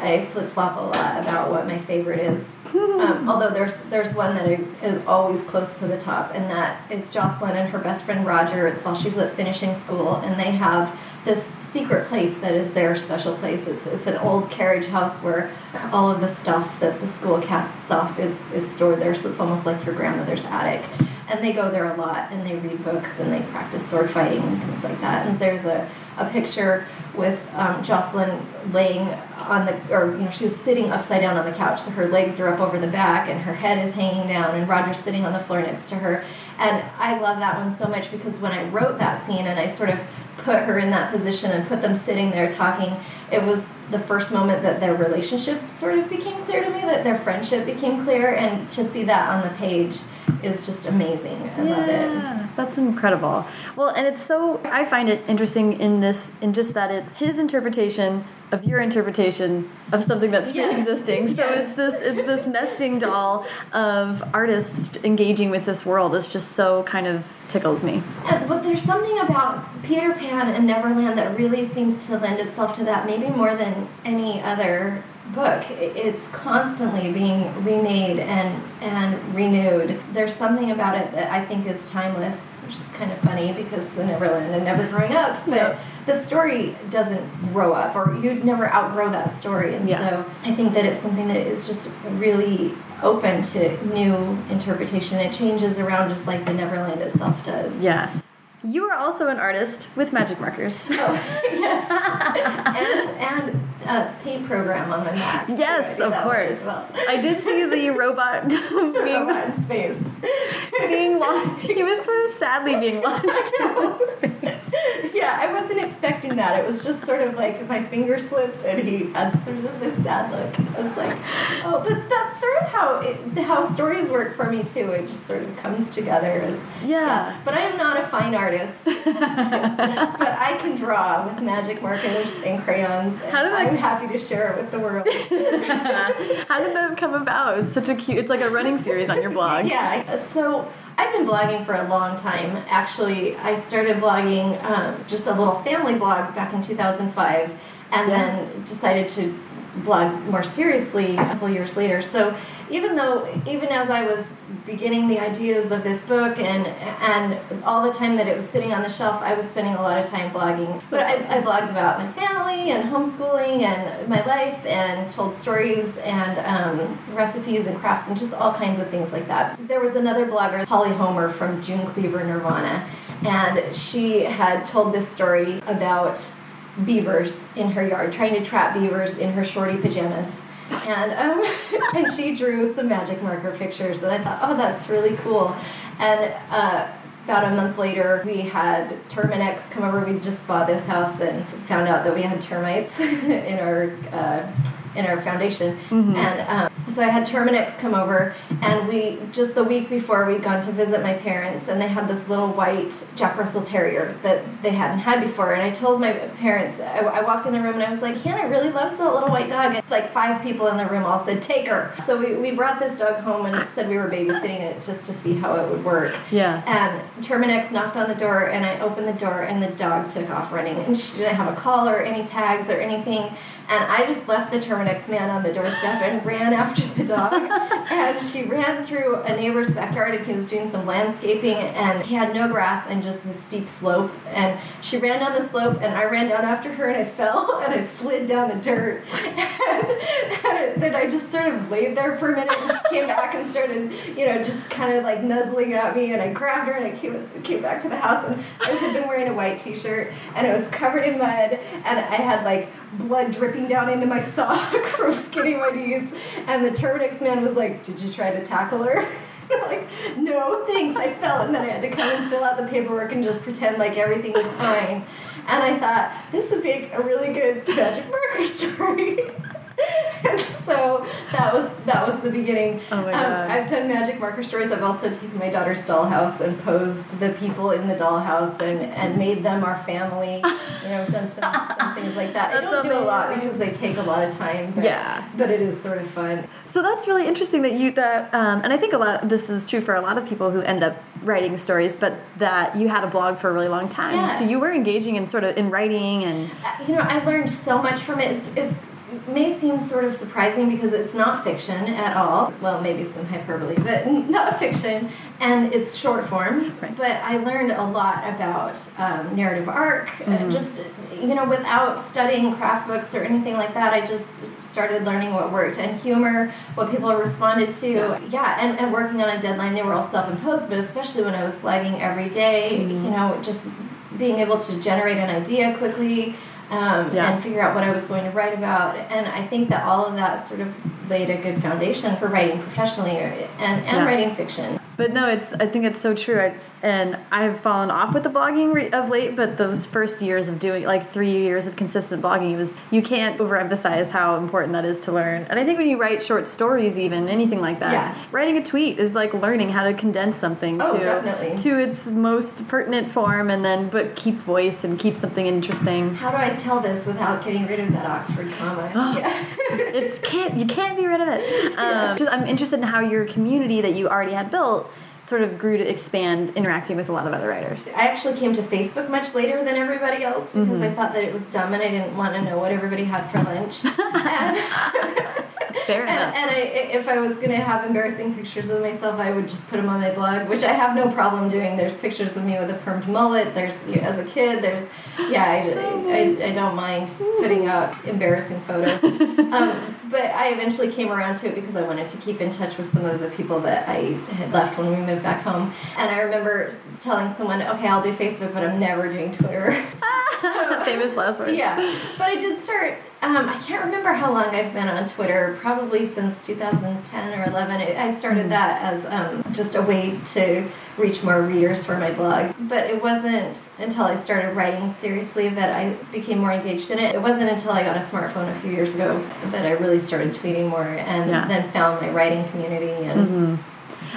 C: I, I, I flip flop a lot about what my favorite is. Um, although there's there's one that is always close to the top, and that is Jocelyn and her best friend Roger. It's while she's at finishing school, and they have this secret place that is their special place. It's, it's an old carriage house where all of the stuff that the school casts off is, is stored there. So it's almost like your grandmother's attic. And they go there a lot, and they read books, and they practice sword fighting and things like that. And there's a, a picture with um, Jocelyn laying on the, or you know, she's sitting upside down on the couch, so her legs are up over the back, and her head is hanging down, and Roger's sitting on the floor next to her. And I love that one so much because when I wrote that scene and I sort of put her in that position and put them sitting there talking, it was the first moment that their relationship sort of became clear to me, that their friendship became clear, and to see that on the page is just amazing. I love it.
A: Yeah, that's incredible. Well, and it's so I find it interesting in this in just that it's his interpretation of your interpretation of something that's
C: Yes.
A: pre-existing. So
C: Yes.
A: it's this it's this nesting doll of artists engaging with this world. It's just so kind of tickles me.
C: Yeah, but there's something about Peter Pan and Neverland that really seems to lend itself to that, maybe more than any other book. It's constantly being remade and and renewed. There's something about it that I think is timeless, which is kind of funny because the Neverland and never growing up, but
A: Yeah.
C: the story doesn't grow up, or you'd never outgrow that story. And
A: Yeah.
C: so I think that it's something that is just really open to new interpretation. It changes around just like the Neverland itself does.
A: Yeah. You are also an artist with magic markers.
C: Oh, yes. and and a paint program on my Mac.
A: Yes, of course.
C: well.
A: I did see the robot being
C: Robot in space.
A: being launched. He was sort of sadly being launched into space.
C: yeah, I wasn't expecting that. It was just sort of like my finger slipped and he had sort of this sad look. I was like, oh, but that's sort of how it, how stories work for me too. It just sort of comes together. And,
A: Yeah.
C: But I am not a fine artist. but I can draw with magic markers and crayons. And
A: How did that-
C: I'm happy to share it with the world.
A: How did that come about? It's such a cute. It's like a running series on your blog.
C: Yeah, so I've been blogging for a long time. Actually, I started blogging um, just a little family blog back in 2005 and
A: Yeah.
C: then decided to blog more seriously a couple years later. So even though, even as I was beginning the ideas of this book and and all the time that it was sitting on the shelf, I was spending a lot of time blogging. But I, I blogged about my family and homeschooling and my life and told stories and um, recipes and crafts and just all kinds of things like that. There was another blogger, Holly Homer from June Cleaver Nirvana, and she had told this story about beavers in her yard, trying to trap beavers in her shorty pajamas. And um, and she drew some magic marker pictures, and I thought, oh, that's really cool. And uh, about a month later, we had Terminix come over. We just bought this house and found out that we had termites in our uh, in our foundation. And um, so I had Terminix come over, and we just the week before we'd gone to visit my parents, and they had this little white Jack Russell Terrier that they hadn't had before. And I told my parents, I, I walked in the room and I was like, Hannah really loves that little white dog. It's like five people in the room all said, take her. So we, we brought this dog home and said we were babysitting it just to see how it would work.
A: Yeah.
C: And Terminix knocked on the door, and I opened the door, and the dog took off running. And she didn't have a collar, or any tags, or anything. And I just left the Terminix man on the doorstep and ran after the dog. and she ran through a neighbor's backyard and he was doing some landscaping and he had no grass and just this steep slope. And she ran down the slope and I ran down after her and I fell and I slid down the dirt. and, and then I just sort of laid there for a minute and she came back and started, you know, just kind of like nuzzling at me and I grabbed her and I came, came back to the house and I had been wearing a white t-shirt and it was covered in mud and I had like blood dripping down into my sock from skinning my knees. And the Terminix man was like, Did you try to tackle her? like, no, thanks. I fell, and then I had to come and fill out the paperwork and just pretend like everything was fine. And I thought this would make a really good magic marker story. so that was that was the beginning.
A: Oh my
C: Um,
A: God.
C: I've done magic marker stories. I've also taken my daughter's dollhouse and posed the people in the dollhouse and, and made them our family. You know, done some, some things like that. I don't do a lot because they take a lot of time. But,
A: Yeah.
C: but it is sort of fun.
A: So that's really interesting that you that, um, and I think a lot. This is true for a lot of people who end up writing stories, but that you had a blog for a really long time,
C: Yeah.
A: so you were engaging in sort of in writing and
C: Uh, You know, I learned so much from it. It's, it's it may seem sort of surprising because it's not fiction at all. Well, maybe some hyperbole, but not fiction, and it's short form.
A: Right.
C: But I learned a lot about um, narrative arc. uh,
A: Mm-hmm.
C: just you know, without studying craft books or anything like that, I just started learning what worked and humor, what people responded to. Yeah, and, and working on a deadline. They were all self-imposed, but especially when I was blogging every day,
A: Mm-hmm.
C: you know, just being able to generate an idea quickly um,
A: Yeah.
C: and figure out what I was going to write about. And I think that all of that sort of laid a good foundation for writing professionally and, and
A: Yeah.
C: writing fiction.
A: But no, it's. I think it's so true. It's, and I've fallen off with the blogging re- of late. But those first years of doing, like three years of consistent blogging, was you can't overemphasize how important that is to learn. And I think when you write short stories, even anything like that,
C: Yeah.
A: writing a tweet is like learning how to condense something
C: Oh,
A: to
C: definitely.
A: to its most pertinent form, and then but keep voice and keep something interesting.
C: How do I tell this without getting rid of that Oxford comma? Oh, yeah.
A: it's can't you can't be rid of it. Um, just I'm interested in how your community that you already had built sort of grew to expand, interacting with a lot of other writers.
C: I actually came to Facebook much later than everybody else because I thought that it was dumb and I didn't want to know what everybody had for lunch. and,
A: Fair
C: and,
A: enough.
C: and I, if I was going to have embarrassing pictures of myself, I would just put them on my blog, which I have no problem doing. There's pictures of me with a permed mullet. There's you as a kid. There's yeah, I, I, I don't mind putting out embarrassing photos. um, but I eventually came around to it because I wanted to keep in touch with some of the people that I had left when we moved back home. And I remember telling someone, "Okay, I'll do Facebook, but I'm never doing Twitter."
A: Famous last words.
C: yeah, but I did start. Um, I can't remember how long I've been on Twitter. Probably since 2010 or 11. It, I started that as um, just a way to reach more readers for my blog. But it wasn't until I started writing seriously that I became more engaged in it. It wasn't until I got a smartphone a few years ago that I really started tweeting more, and
A: Yeah.
C: then found my writing community. And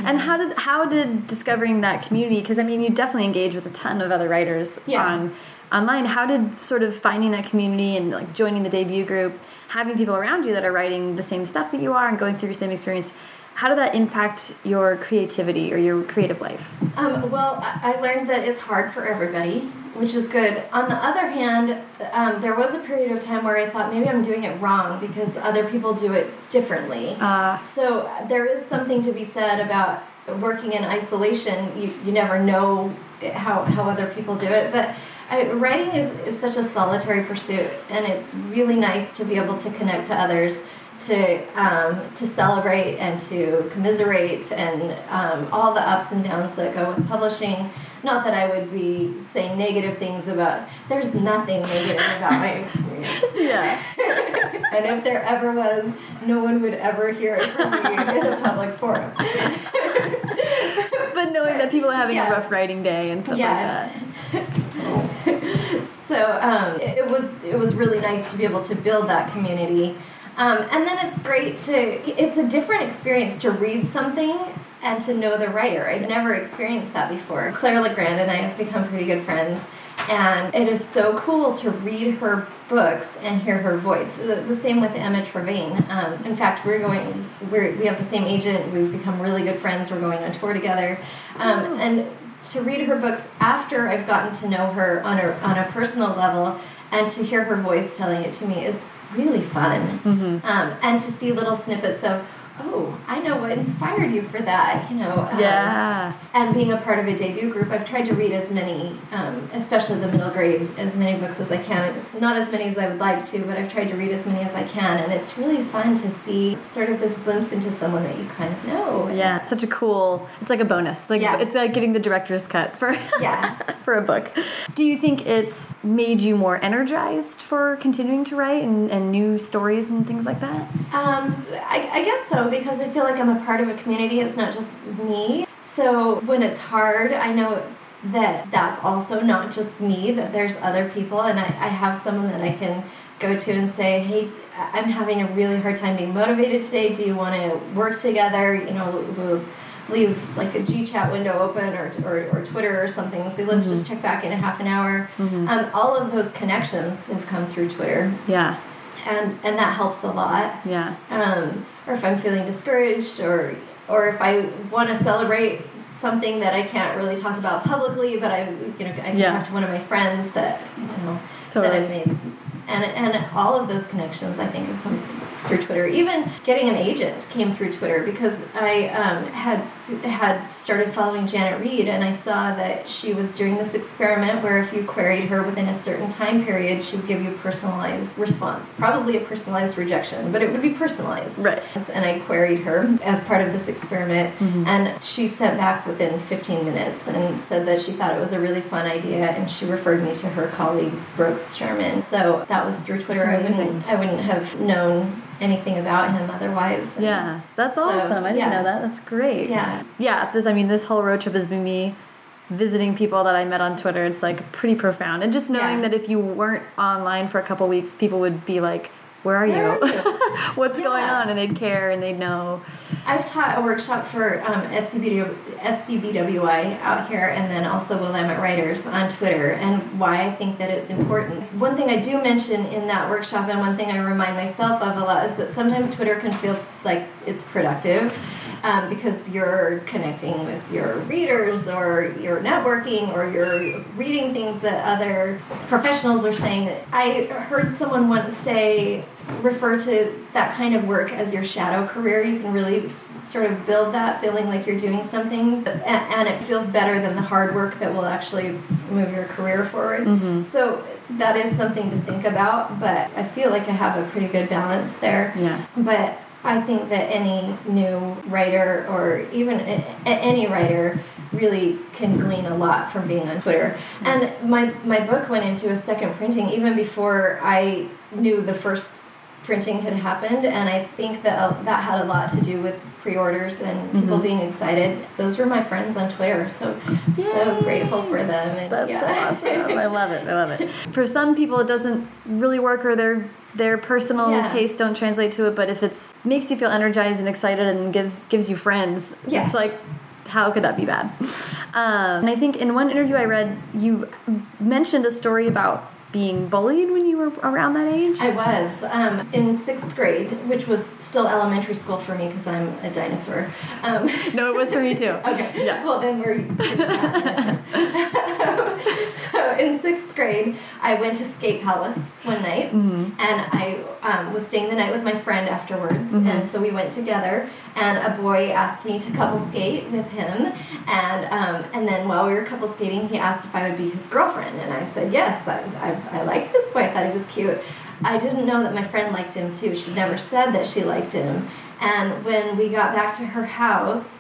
A: And how did how did discovering that community? Because I mean, you definitely engage with a ton of other writers
C: Yeah.
A: on online. How did sort of finding that community and like joining the debut group, having people around you that are writing the same stuff that you are and going through your same experience, how did that impact your creativity or your creative life?
C: Um, well, I I learned that it's hard for everybody, which is good. On the other hand, um, there was a period of time where I thought maybe I'm doing it wrong because other people do it differently.
A: Uh,
C: So there is something to be said about working in isolation. You, you never know how, how other people do it. But I, writing is, is such a solitary pursuit, and it's really nice to be able to connect to others, to, um, to celebrate and to commiserate, and um, all the ups and downs that go with publishing. Not that I would be saying negative things about, there's nothing negative about my experience.
A: yeah.
C: And if there ever was, no one would ever hear it from me in a public forum.
A: knowing that people are having
C: Yeah.
A: a rough writing day and stuff
C: Yeah.
A: like that.
C: so um, it, it was it was really nice to be able to build that community. Um, and then it's great to it's a different experience to read something and to know the writer. I've never experienced that before. Claire Legrand and I have become pretty good friends. And it is so cool to read her books and hear her voice. The, the same with Emma Trevayne. Um, in fact, we're going, we're, we have the same agent. We've become really good friends. We're going on tour together. Um, And to read her books after I've gotten to know her on a, on a personal level and to hear her voice telling it to me is really fun.
A: Mm-hmm.
C: Um, and to see little snippets of, oh, I know what inspired you for that, you know. um,
A: Yeah.
C: and being a part of a debut group, I've tried to read as many, um, especially the middle grade, as many books as I can. Not as many as I would like to, but I've tried to read as many as I can. And it's really fun to see sort of this glimpse into someone that you kind of know.
A: Yeah, it's such a cool. It's like a bonus. Like
C: Yeah.
A: it's like getting the director's cut for
C: Yeah.
A: for a book. Do you think it's made you more energized for continuing to write and, and new stories and things like that?
C: Um, I, I guess so Um, because I feel like I'm a part of a community. It's not just me. So when it's hard, I know that that's also not just me. That there's other people, and I, I have someone that I can go to and say, "Hey, I'm having a really hard time being motivated today. Do you want to work together? You know, we'll leave like a G chat window open or, or, or Twitter or something. Say, let's mm-hmm. just check back in a half an hour. Mm-hmm. Um, all of those connections have come through Twitter,
A: Yeah,
C: and and that helps a lot.
A: Yeah,
C: um, or if I'm feeling discouraged, or or if I want to celebrate something that I can't really talk about publicly, but I you know I can
A: Yeah.
C: talk to one of my friends that you know that I've made, and and all of those connections I think have come through Twitter. Even getting an agent came through Twitter because I um, had had started following Janet Reid, and I saw that she was doing this experiment where if you queried her within a certain time period, she would give you a personalized response, probably a personalized rejection, but it would be personalized.
A: Right.
C: And I queried her as part of this experiment,
A: Mm-hmm.
C: and she sent back within 15 minutes and said that she thought it was a really fun idea, and she referred me to her colleague Brooks Sherman. So that was through Twitter. I wouldn't. I wouldn't have known anything about him otherwise. And
A: yeah. That's awesome. I didn't
C: yeah.
A: know that. That's great.
C: Yeah.
A: yeah. This, I mean, this whole road trip has been me visiting people that I met on Twitter. It's like pretty profound, and just knowing
C: Yeah.
A: that if you weren't online for a couple weeks, people would be like, "Where are
C: Where
A: you?
C: are you?"
A: What's going on?" And they'd care and they'd know.
C: I've taught a workshop for um, SCBW, SCBWI out here, and then also Willamette Writers on Twitter, and why I think that it's important. One thing I do mention in that workshop, and one thing I remind myself of a lot, is that sometimes Twitter can feel like it's productive. Um, because you're connecting with your readers or you're networking or you're reading things that other professionals are saying. I heard someone once say, refer to that kind of work as your shadow career. You can really sort of build that feeling like you're doing something and it feels better than the hard work that will actually move your career forward. Mm-hmm. So that is something to think about, but I feel like I have a pretty good balance there.
A: Yeah.
C: But I think that any new writer or even any writer really can glean a lot from being on Twitter. Mm-hmm. And my my book went into a second printing even before I knew the first printing had happened and I think that uh, that had a lot to do with pre-orders and people being excited. Those were my friends on Twitter. So so grateful for them and
A: That's
C: yeah.
A: awesome. I love it. I love it. For some people, it doesn't really work, or their their personal
C: Yeah.
A: tastes don't translate to it. But if it's makes you feel energized and excited and gives gives you friends,
C: Yeah.
A: it's like. How could that be bad? Um, and I think in one interview I read, you mentioned a story about being bullied when you were around that age.
C: I was um, in sixth grade, which was still elementary school for me because I'm a dinosaur. Um,
A: no, it was for me too.
C: Okay.
A: Yeah.
C: Well, then we're. so in sixth grade, I went to Skate Palace one night,
A: Mm-hmm.
C: and I um, was staying the night with my friend afterwards, and so we went together. And a boy asked me to couple skate with him, and um, and then while we were couple skating, he asked if I would be his girlfriend, and I said yes. I I, I like this boy. I thought he was cute. I didn't know that my friend liked him too. She never said that she liked him. And when we got back to her house,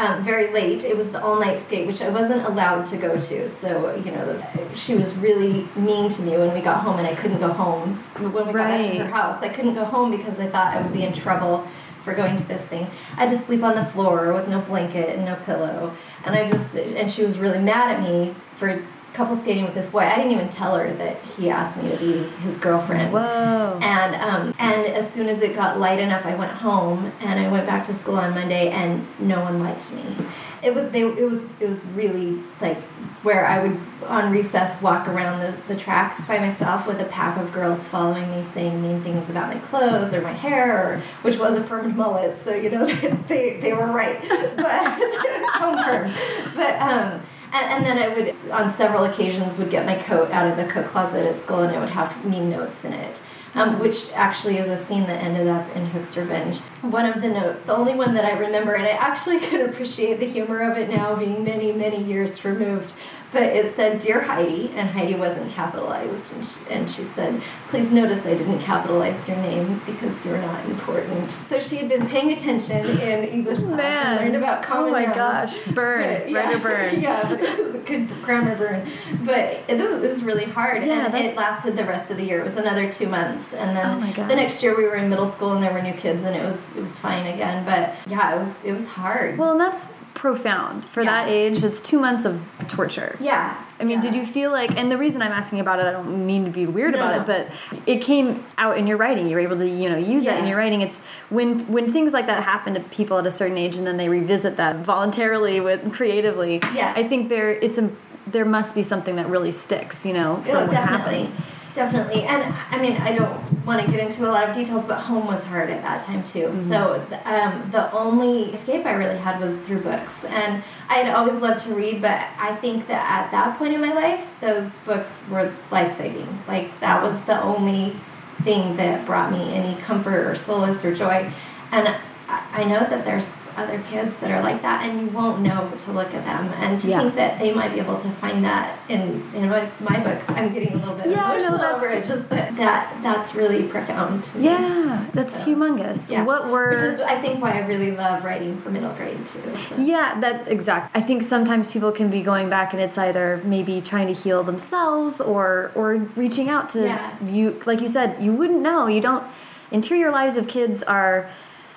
C: um, very late. It was the all night skate, which I wasn't allowed to go to. So, you know, the, she was really mean to me when we got home and I couldn't go home. When we got back to her house, I couldn't go home because I thought I would be in trouble for going to this thing. I had to sleep on the floor with no blanket and no pillow. And I just, and she was really mad at me for couple skating with this boy. I didn't even tell her that he asked me to be his girlfriend.
A: Whoa.
C: And um, and as soon as it got light enough, I went home and I went back to school on Monday, and no one liked me. It was they, it was it was really like where I would on recess walk around the, the track by myself with a pack of girls following me, saying mean things about my clothes or my hair, or, which was a permanent mullet. So you know they they were right, but home perm. But um, And, and then I would, on several occasions, would get my coat out of the coat closet at school, and it would have mean notes in it. Um, which actually is a scene that ended up in Hook's Revenge. One of the notes, the only one that I remember, and I actually could appreciate the humor of it now, being many, many years removed, but it said, Dear Heidi, and Heidi wasn't capitalized. And she, and she said, Please notice I didn't capitalize your name because you're not important. So she had been paying attention in English class
A: Man.
C: and learned about oh common
A: Oh my
C: nouns.
A: gosh. Burn.
C: But,
A: Writer burn.
C: yeah, it was a good grammar burn. But it, was- it was really hard.
A: Yeah,
C: and
A: that's-
C: it lasted the rest of the year. It was another two months. And then
A: Oh
C: the next year we were in middle school and there were new kids and it was it was fine again. But yeah, it was it was hard.
A: Well, and that's profound for
C: Yeah.
A: that age. It's two months of torture.
C: yeah.
A: I mean,
C: yeah.
A: did you feel like, and the reason I'm asking about it, I don't mean to be weird
C: No,
A: about it, but it came out in your writing. You were able to, you know, use that in your writing. It's when when things like that happen to people at a certain age, and then they revisit that voluntarily with creatively.
C: Yeah.
A: I think there it's a there must be something that really sticks, you know, from
C: Oh,
A: what
C: definitely.
A: happened.
C: Definitely. And I mean, I don't want to get into a lot of details, but home was hard at that time too.
A: Mm-hmm.
C: So um, the only escape I really had was through books. And I had always loved to read, but I think that at that point in my life, those books were life saving. Like, that was the only thing that brought me any comfort or solace or joy. And I know that there's other kids that are like that, and you won't know to look at them. And to
A: Yeah.
C: think that they might be able to find that in, in my, my books, I'm getting a little bit
A: Yeah,
C: emotional
A: that's-
C: over it. Just that, that that's really profound.
A: Yeah, that's
C: So,
A: humongous.
C: yeah.
A: What were
C: Which is, I think, why I really love writing for middle grade too. so.
A: Yeah, that exact. I think sometimes people can be going back and it's either maybe trying to heal themselves or or reaching out to
C: Yeah.
A: you. Like you said, you wouldn't know. You don't. Interior lives of kids are.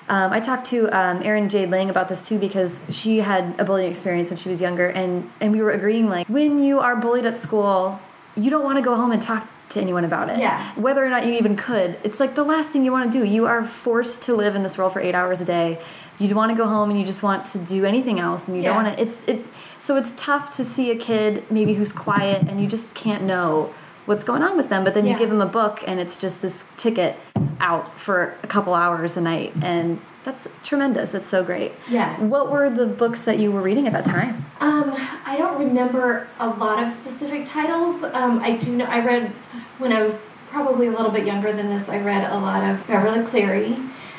A: Um, I talked to um, Erin Jade Lange about this too because she had a bullying experience when she was younger, and and we were agreeing like when you are bullied at school, you don't want to go home and talk to anyone about it.
C: Yeah.
A: Whether or not you even could, it's like the last thing you want to do. You are forced to live in this world for eight hours a day. You'd want to go home and you just want to do anything else, and you don't want to. It's it's so it's tough to see a kid maybe who's quiet and you just can't know what's going on with them. But then you
C: Yeah.
A: give them a book and it's just this ticket out for a couple hours a night, and that's tremendous. It's so great.
C: Yeah.
A: What were the books that you were reading at that time?
C: Um, I don't remember a lot of specific titles. Um, I do know I read when I was probably a little bit younger than this. I read a lot of Beverly Cleary,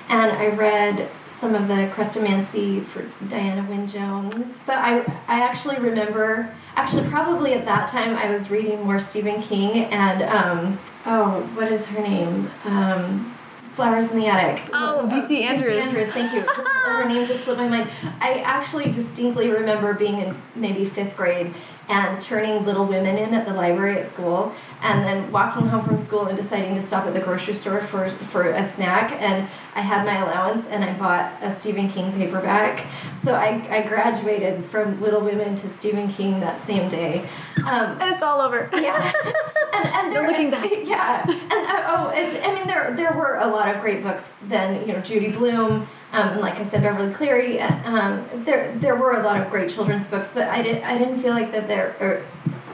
C: and I read some of the Chrestomanci for Diana Wynne Jones. But I I actually remember actually probably at that time I was reading more Stephen King and um, oh what is her name um, Flowers in the Attic.
A: Oh, V.C. Andrews.
C: Andrews, thank you. Just- her name just slipped my mind. I actually distinctly remember being in maybe fifth grade and turning Little Women in at the library at school, and then walking home from school and deciding to stop at the grocery store for for a snack. And I had my allowance, and I bought a Stephen King paperback. So I, I graduated from Little Women to Stephen King that same day. Um,
A: And it's all over.
C: yeah, and, and there,
A: looking back.
C: Yeah, and uh, oh, and, I mean there there were a lot of great books then. You know, Judy Blume, um, and like I said, Beverly Cleary. uh, Um, there there were a lot of great children's books, but I didn't I didn't feel like that there. Or,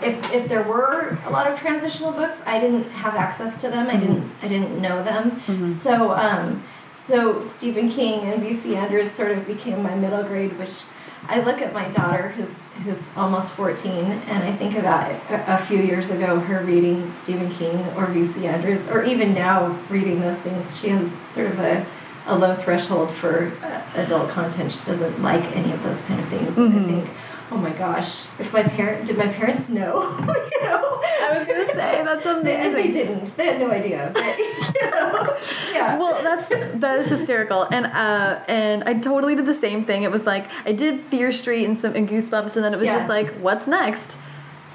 C: if, if there were a lot of transitional books, I didn't have access to them. I didn't I didn't know them. So um, so Stephen King and V.C. Andrews sort of became my middle grade, which I look at my daughter who's who's almost 14, and I think about a, a few years ago her reading Stephen King or V.C. Andrews, or even now reading those things. She has sort of a a low threshold for uh, adult content. She doesn't like any of those kind of things. And I think, oh my gosh, if my parent did my parents know? you know,
A: I was gonna say that's
C: they, and they didn't. They had no idea. But, you know, yeah.
A: Well, that's that is hysterical, and uh, and I totally did the same thing. It was like I did Fear Street and some and Goosebumps, and then it was
C: Yeah.
A: just like, what's next?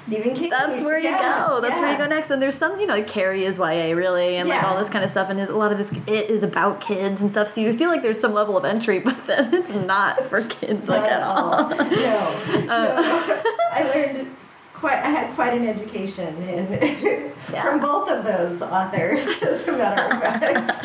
C: Stephen King.
A: That's where you
C: Yeah,
A: go. That's where you go next. And there's some, you know, like Carrie is YA really, and like all this kind of stuff. And his, a lot of his it is about kids and stuff. So you feel like there's some level of entry, but then it's not for kids like at all.
C: No, no. I learned quite. I had quite an education in
A: Yeah.
C: from both of those authors. As a matter of fact.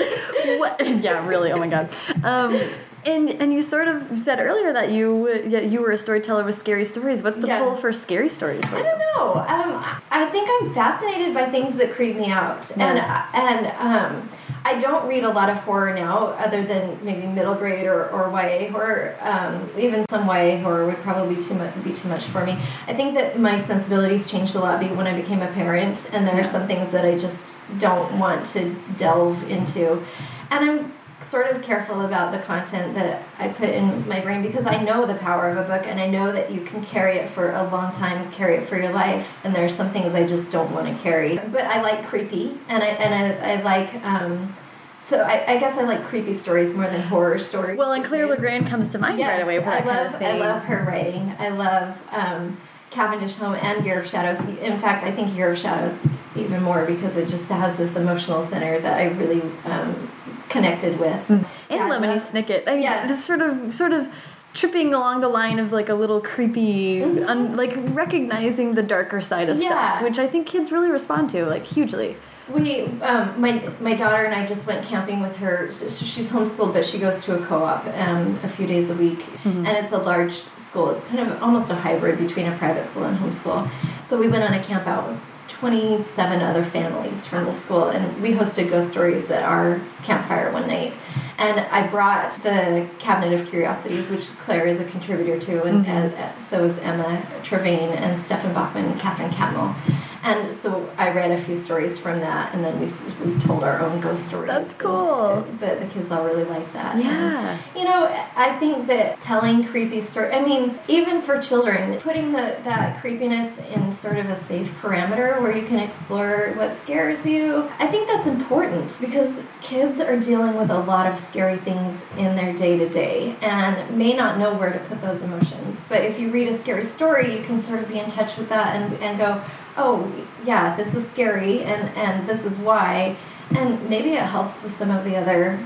A: what? Yeah, really. Oh my god. Um, and and you sort of said earlier that you yeah, you were a storyteller with scary stories. What's the
C: Yeah.
A: pull for scary stories? for
C: I don't know. Um, I think I'm fascinated by things that creep me out, and and um, I don't read a lot of horror now, other than maybe middle grade or, or YA horror. Um, even some YA horror would probably be too much be too much for me. I think that my sensibilities changed a lot when I became a parent, and there are some things that I just don't want to delve into, and I'm sort of careful about the content that I put in my brain because I know the power of a book and I know that you can carry it for a long time, carry it for your life. And there's some things I just don't want to carry. But I like creepy and I and I, I like um, so I, I, guess I like creepy stories more than horror stories.
A: Well, and Claire LeGrand comes to mind
C: yes,
A: right away.
C: I love I love her writing. I love um, Cavendish Home and Year of Shadows. In fact, I think Year of Shadows even more because it just has this emotional center that I really um, connected with.
A: Mm. And yeah, Lemony Snicket. I mean, yes. this sort of sort of tripping along the line of like a little creepy, mm-hmm. un, like recognizing the darker side of yeah. stuff, which I think kids really respond to like hugely.
C: We, um, my my daughter and I just went camping with her. She's homeschooled, but she goes to a co-op um, a few days a week, mm-hmm. and it's a large school. It's kind of almost a hybrid between a private school and homeschool. So we went on a camp out with 27 other families from the school, and we hosted ghost stories at our campfire one night. And I brought the Cabinet of Curiosities, which Claire is a contributor to, and, mm-hmm. and so is Emma Trevayne and Stefan Bachmann and Katherine Catmull. And so I read a few stories from that, and then we we told our own ghost stories.
A: That's cool.
C: And, but the kids all really like that.
A: Yeah.
C: And, you know, I think that telling creepy stories. I mean, even for children, putting the that creepiness in sort of a safe parameter where you can explore what scares you. I think that's important because kids are dealing with a lot of scary things in their day to day and may not know where to put those emotions. But if you read a scary story, you can sort of be in touch with that and and go oh yeah this is scary and and this is why. And maybe it helps with some of the other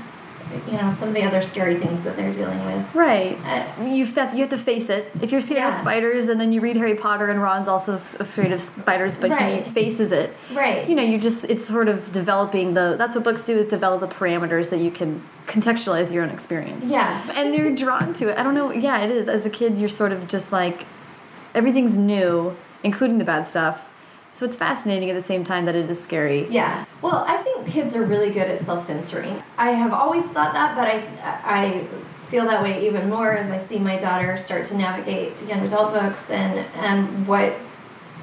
C: you know some of the other scary things that they're dealing with.
A: Right. Uh, you have, you have to face it. If you're scared yeah. of spiders and then you read harry potter and ron's also afraid of spiders but right. he faces it.
C: Right.
A: You know you just it's sort of developing the that's what books do is develop the parameters that you can contextualize your own experience.
C: Yeah.
A: And they're drawn to it. I don't know yeah it is. As a kid you're sort of just like everything's new including the bad stuff so it's fascinating at the same time that it is scary.
C: Yeah. Well, I think kids are really good at self-censoring. I have always thought that, but I I feel that way even more as I see my daughter start to navigate young adult books and and what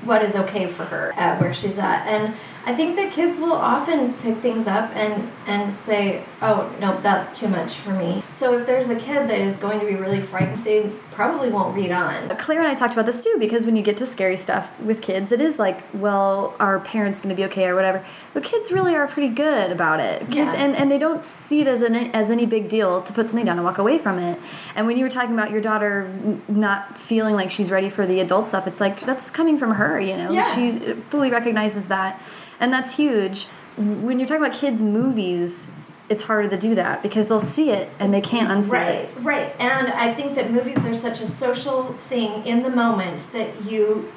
C: what is okay for her at where she's at. And I think that kids will often pick things up and, and say, oh, no, that's too much for me. So if there's a kid that is going to be really frightened, they probably won't read on.
A: Claire and I talked about this too because when you get to scary stuff with kids, it is like, well, our parents going to be okay or whatever. But kids really are pretty good about it. Kids, yeah. and, and they don't see it as, an, as any big deal to put something down and walk away from it. And when you were talking about your daughter not feeling like she's ready for the adult stuff, it's like that's coming from her, you know?
C: Yeah.
A: She fully recognizes that and that's huge. When you're talking about kids' movies, it's harder to do that because they'll see it and they can't unsee
C: right,
A: it.
C: Right, right. And I think that movies are such a social thing in the moment that you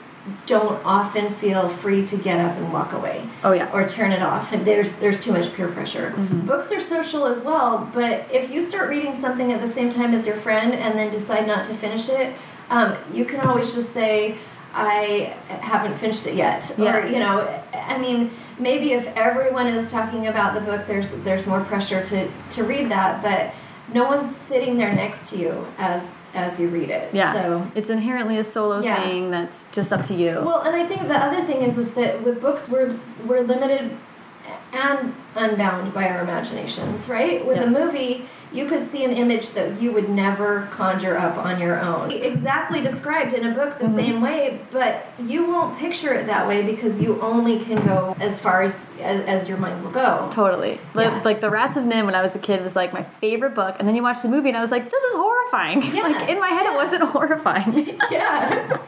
C: don't often feel free to get up and walk away.
A: Oh yeah.
C: Or turn it off. And there's there's too much peer pressure. Mm -hmm. Books are social as well, but if you start reading something at the same time as your friend and then decide not to finish it, um, you can always just say, I haven't finished it yet. Yeah. Or, you know, I mean, maybe if everyone is talking about the book, there's there's more pressure to, to read that, but no one's sitting there next to you as as you read it.
A: Yeah.
C: So
A: it's inherently a solo yeah. thing that's just up to you.
C: Well, and I think the other thing is is that with books we're we're limited and unbound by our imaginations, right? With yeah. a movie you could see an image that you would never conjure up on your own. Exactly described in a book the mm -hmm. same way, but you won't picture it that way because you only can go as far as as, as your mind will go.
A: Totally. Like, yeah. like The Rats of NIMH when I was a kid was like my favorite book, and then you watch the movie and I was like, this is horrifying. Yeah. like in my head, yeah. it wasn't horrifying.
C: yeah.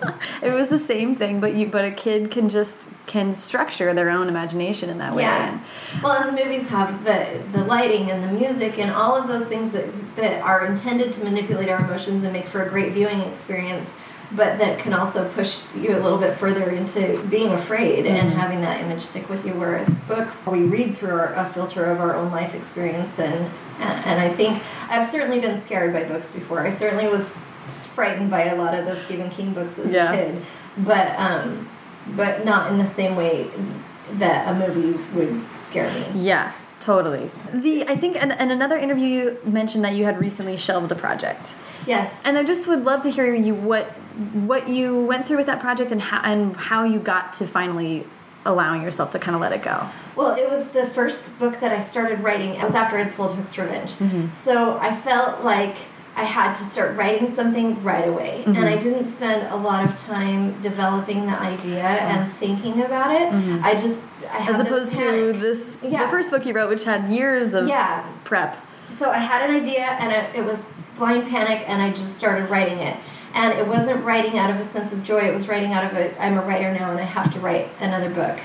A: it was the same thing, but you but a kid can just can structure their own imagination in that way.
C: Yeah. Well, and the movies have the the lighting and the music and all of those things that, that are intended to manipulate our emotions and make for a great viewing experience but that can also push you a little bit further into being afraid mm -hmm. and mm-hmm. having that image stick with you whereas books we read through our, a filter of our own life experience and and i think i've certainly been scared by books before i certainly was frightened by a lot of those stephen king books as yeah. a kid but um but not in the same way that a movie would scare me
A: yeah Totally. The I think and, and another interview you mentioned that you had recently shelved a project.
C: Yes.
A: And I just would love to hear you what what you went through with that project and how and how you got to finally allowing yourself to kind of let it go.
C: Well, it was the first book that I started writing. It was after I'd sold Hook's Revenge. Mm -hmm. So I felt like I had to start writing something right away. Mm -hmm. And I didn't spend a lot of time developing the idea mm -hmm. and thinking about it. I just I
A: As opposed to this yeah. the first book you wrote which had years of yeah. prep.
C: So I had an idea and it, it was blind panic and I just started writing it and it wasn't writing out of a sense of joy it was writing out of a i'm a writer now and i have to write another book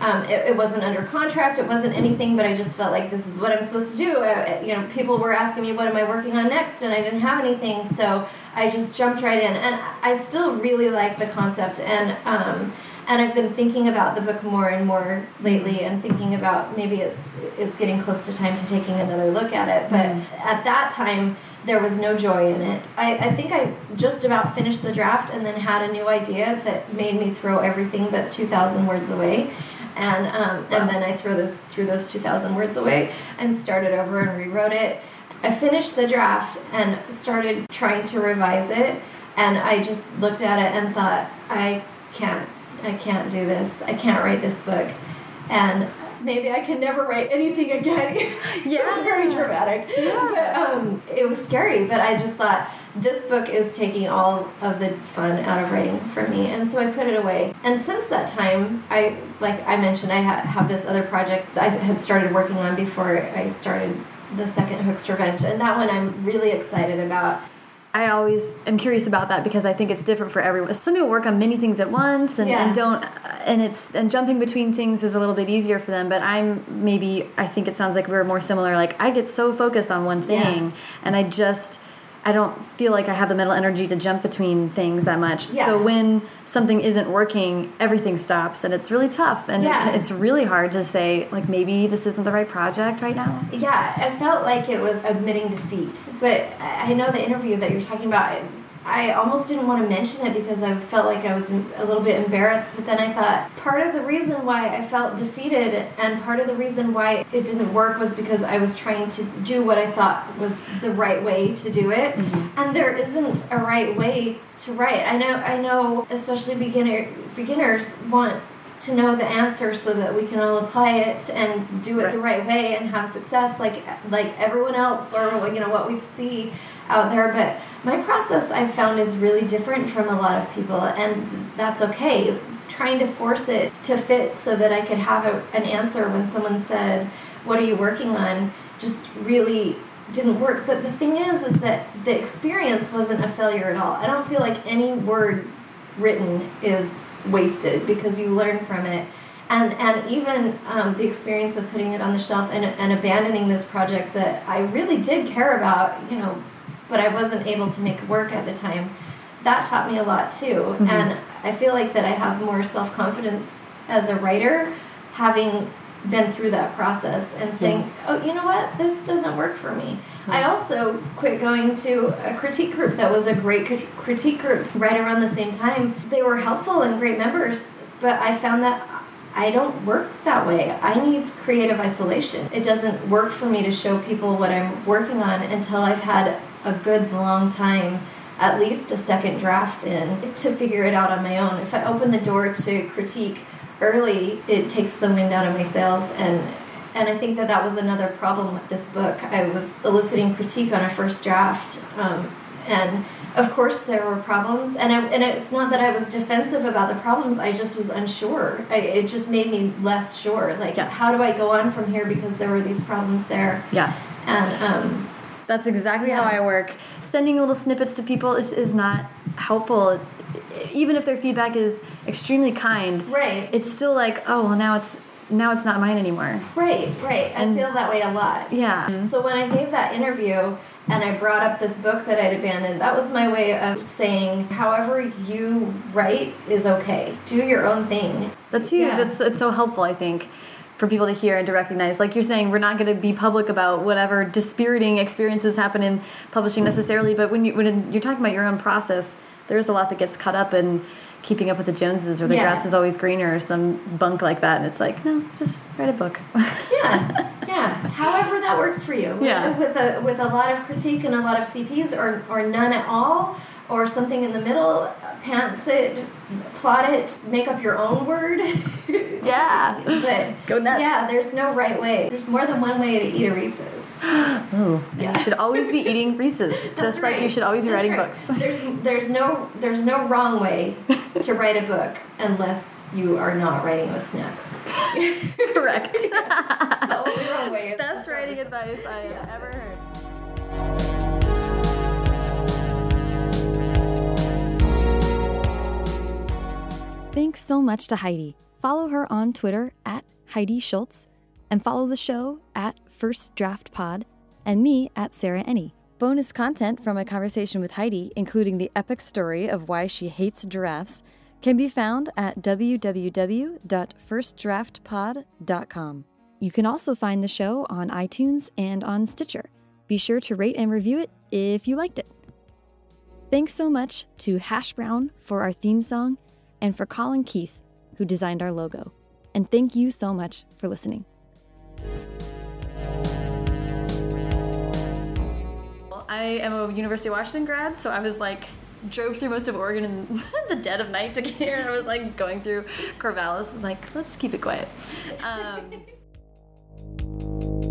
C: um, it, it, wasn't under contract it wasn't anything but i just felt like this is what i'm supposed to do I, you know people were asking me what am i working on next and i didn't have anything so i just jumped right in and i still really like the concept and um, and I've been thinking about the book more and more lately, and thinking about maybe it's it's getting close to time to taking another look at it. But mm. at that time, there was no joy in it. I, I think I just about finished the draft and then had a new idea that made me throw everything but 2,000 words away. And, um, and then I threw those, threw those 2,000 words away and started over and rewrote it. I finished the draft and started trying to revise it. And I just looked at it and thought, I can't, I can't do this. I can't write this book. And maybe I can never write anything again. yeah, it's very dramatic. Yeah. But, um, it was scary, but I just thought this book is taking all of the fun out of writing for me, and so I put it away. And since that time, I like I mentioned, I ha have this other project that I had started working on before I started the second Hook's Revenge, and that one I'm really excited about.
A: I always am curious about that because I think it's different for everyone. Some people work on many things at once and, yeah. and, don't, and it's and jumping between things is a little bit easier for them. But I'm maybe I think it sounds like we're more similar. Like I get so focused on one thing, yeah. and I just I don't feel like I have the mental energy to jump between things that much. Yeah. So when something isn't working, everything stops, and it's really tough. And yeah. it, it's really hard to say, like, maybe this isn't the right project right now.
C: Yeah, I felt like it was admitting defeat. But I know the interview that you're talking about, I almost didn't want to mention it because I felt like I was a little bit embarrassed. But then I thought part of the reason why I felt defeated and part of the reason why it didn't work was because I was trying to do what I thought was the right way to do it. Mm -hmm. And there isn't a right way to write. I know I know especially beginner beginners want to know the answer so that we can all apply it and do it right. the right way and have success like like everyone else or you know what we see out there but my process I've found is really different from a lot of people, and that's okay. Trying to force it to fit so that I could have a, an answer when someone said, What are you working on? just really didn't work. But the thing is, is that the experience wasn't a failure at all. I don't feel like any word written is wasted because you learn from it. And, and even um, the experience of putting it on the shelf and, and abandoning this project that I really did care about, you know, but I wasn't able to make work at the time. That taught me a lot too. Mm -hmm. And I feel like that I have more self confidence as a writer, having been through that process and saying, oh, you know what, this doesn't work for me. I also quit going to a critique group that was a great critique group right around the same time. They were helpful and great members, but I found that I don't work that way. I need creative isolation. It doesn't work for me to show people what I'm working on until I've had a good long time at least a second draft in to figure it out on my own. If I open the door to critique early, it takes the wind out of my sails and and I think that that was another problem with this book. I was eliciting critique on a first draft um, and of course there were problems and I, and it's not that I was defensive about the problems I just was unsure I, it just made me less sure like yeah. how do I go on from here because there were these problems there
A: yeah
C: and um,
A: that's exactly yeah. how I work. Sending little snippets to people is, is not helpful. Even if their feedback is extremely kind,
C: right?
A: It's still like, oh, well, now it's now it's not mine anymore.
C: Right, right. And, I feel that way a lot.
A: Yeah.
C: So when I gave that interview and I brought up this book that I'd abandoned, that was my way of saying, however you write is okay. Do your own thing.
A: That's huge. Yeah. It's, it's so helpful, I think for people to hear and to recognize. Like you're saying, we're not going to be public about whatever dispiriting experiences happen in publishing necessarily, but when, you, when you're talking about your own process, there's a lot that gets cut up in keeping up with the Joneses or the yeah. grass is always greener or some bunk like that. And it's like, no, just write a book.
C: yeah, yeah. however that works for you.
A: Yeah.
C: With a with a lot of critique and a lot of CPs, or or none at all, or something in the middle. Pants it, plot it, make up your own word.
A: Yeah.
C: but
A: Go nuts.
C: Yeah, there's no right way. There's more than one way to eat a Reese's.
A: Ooh,
C: Yeah.
A: You should always be eating Reese's, just
C: That's
A: like you should always be
C: That's
A: writing
C: right.
A: books.
C: There's there's no there's no wrong way to write a book unless you are not writing with snacks.
A: Correct.
C: the only wrong way
A: Best writing advice I have ever heard. Thanks so much to Heidi. Follow her on Twitter at Heidi Schulz and follow the show at First Draft Pod and me at Sarah Enni. Bonus content from my conversation with Heidi, including the epic story of why she hates giraffes, can be found at www.firstdraftpod.com. You can also find the show on iTunes and on Stitcher. Be sure to rate and review it if you liked it. Thanks so much to Hash Brown for our theme song and for Colin Keith, who designed our logo. And thank you so much for listening. I am a University of Washington grad, so I was like, drove through most of Oregon in the dead of night to get here. I was like going through Corvallis, like, let's keep it quiet. Um,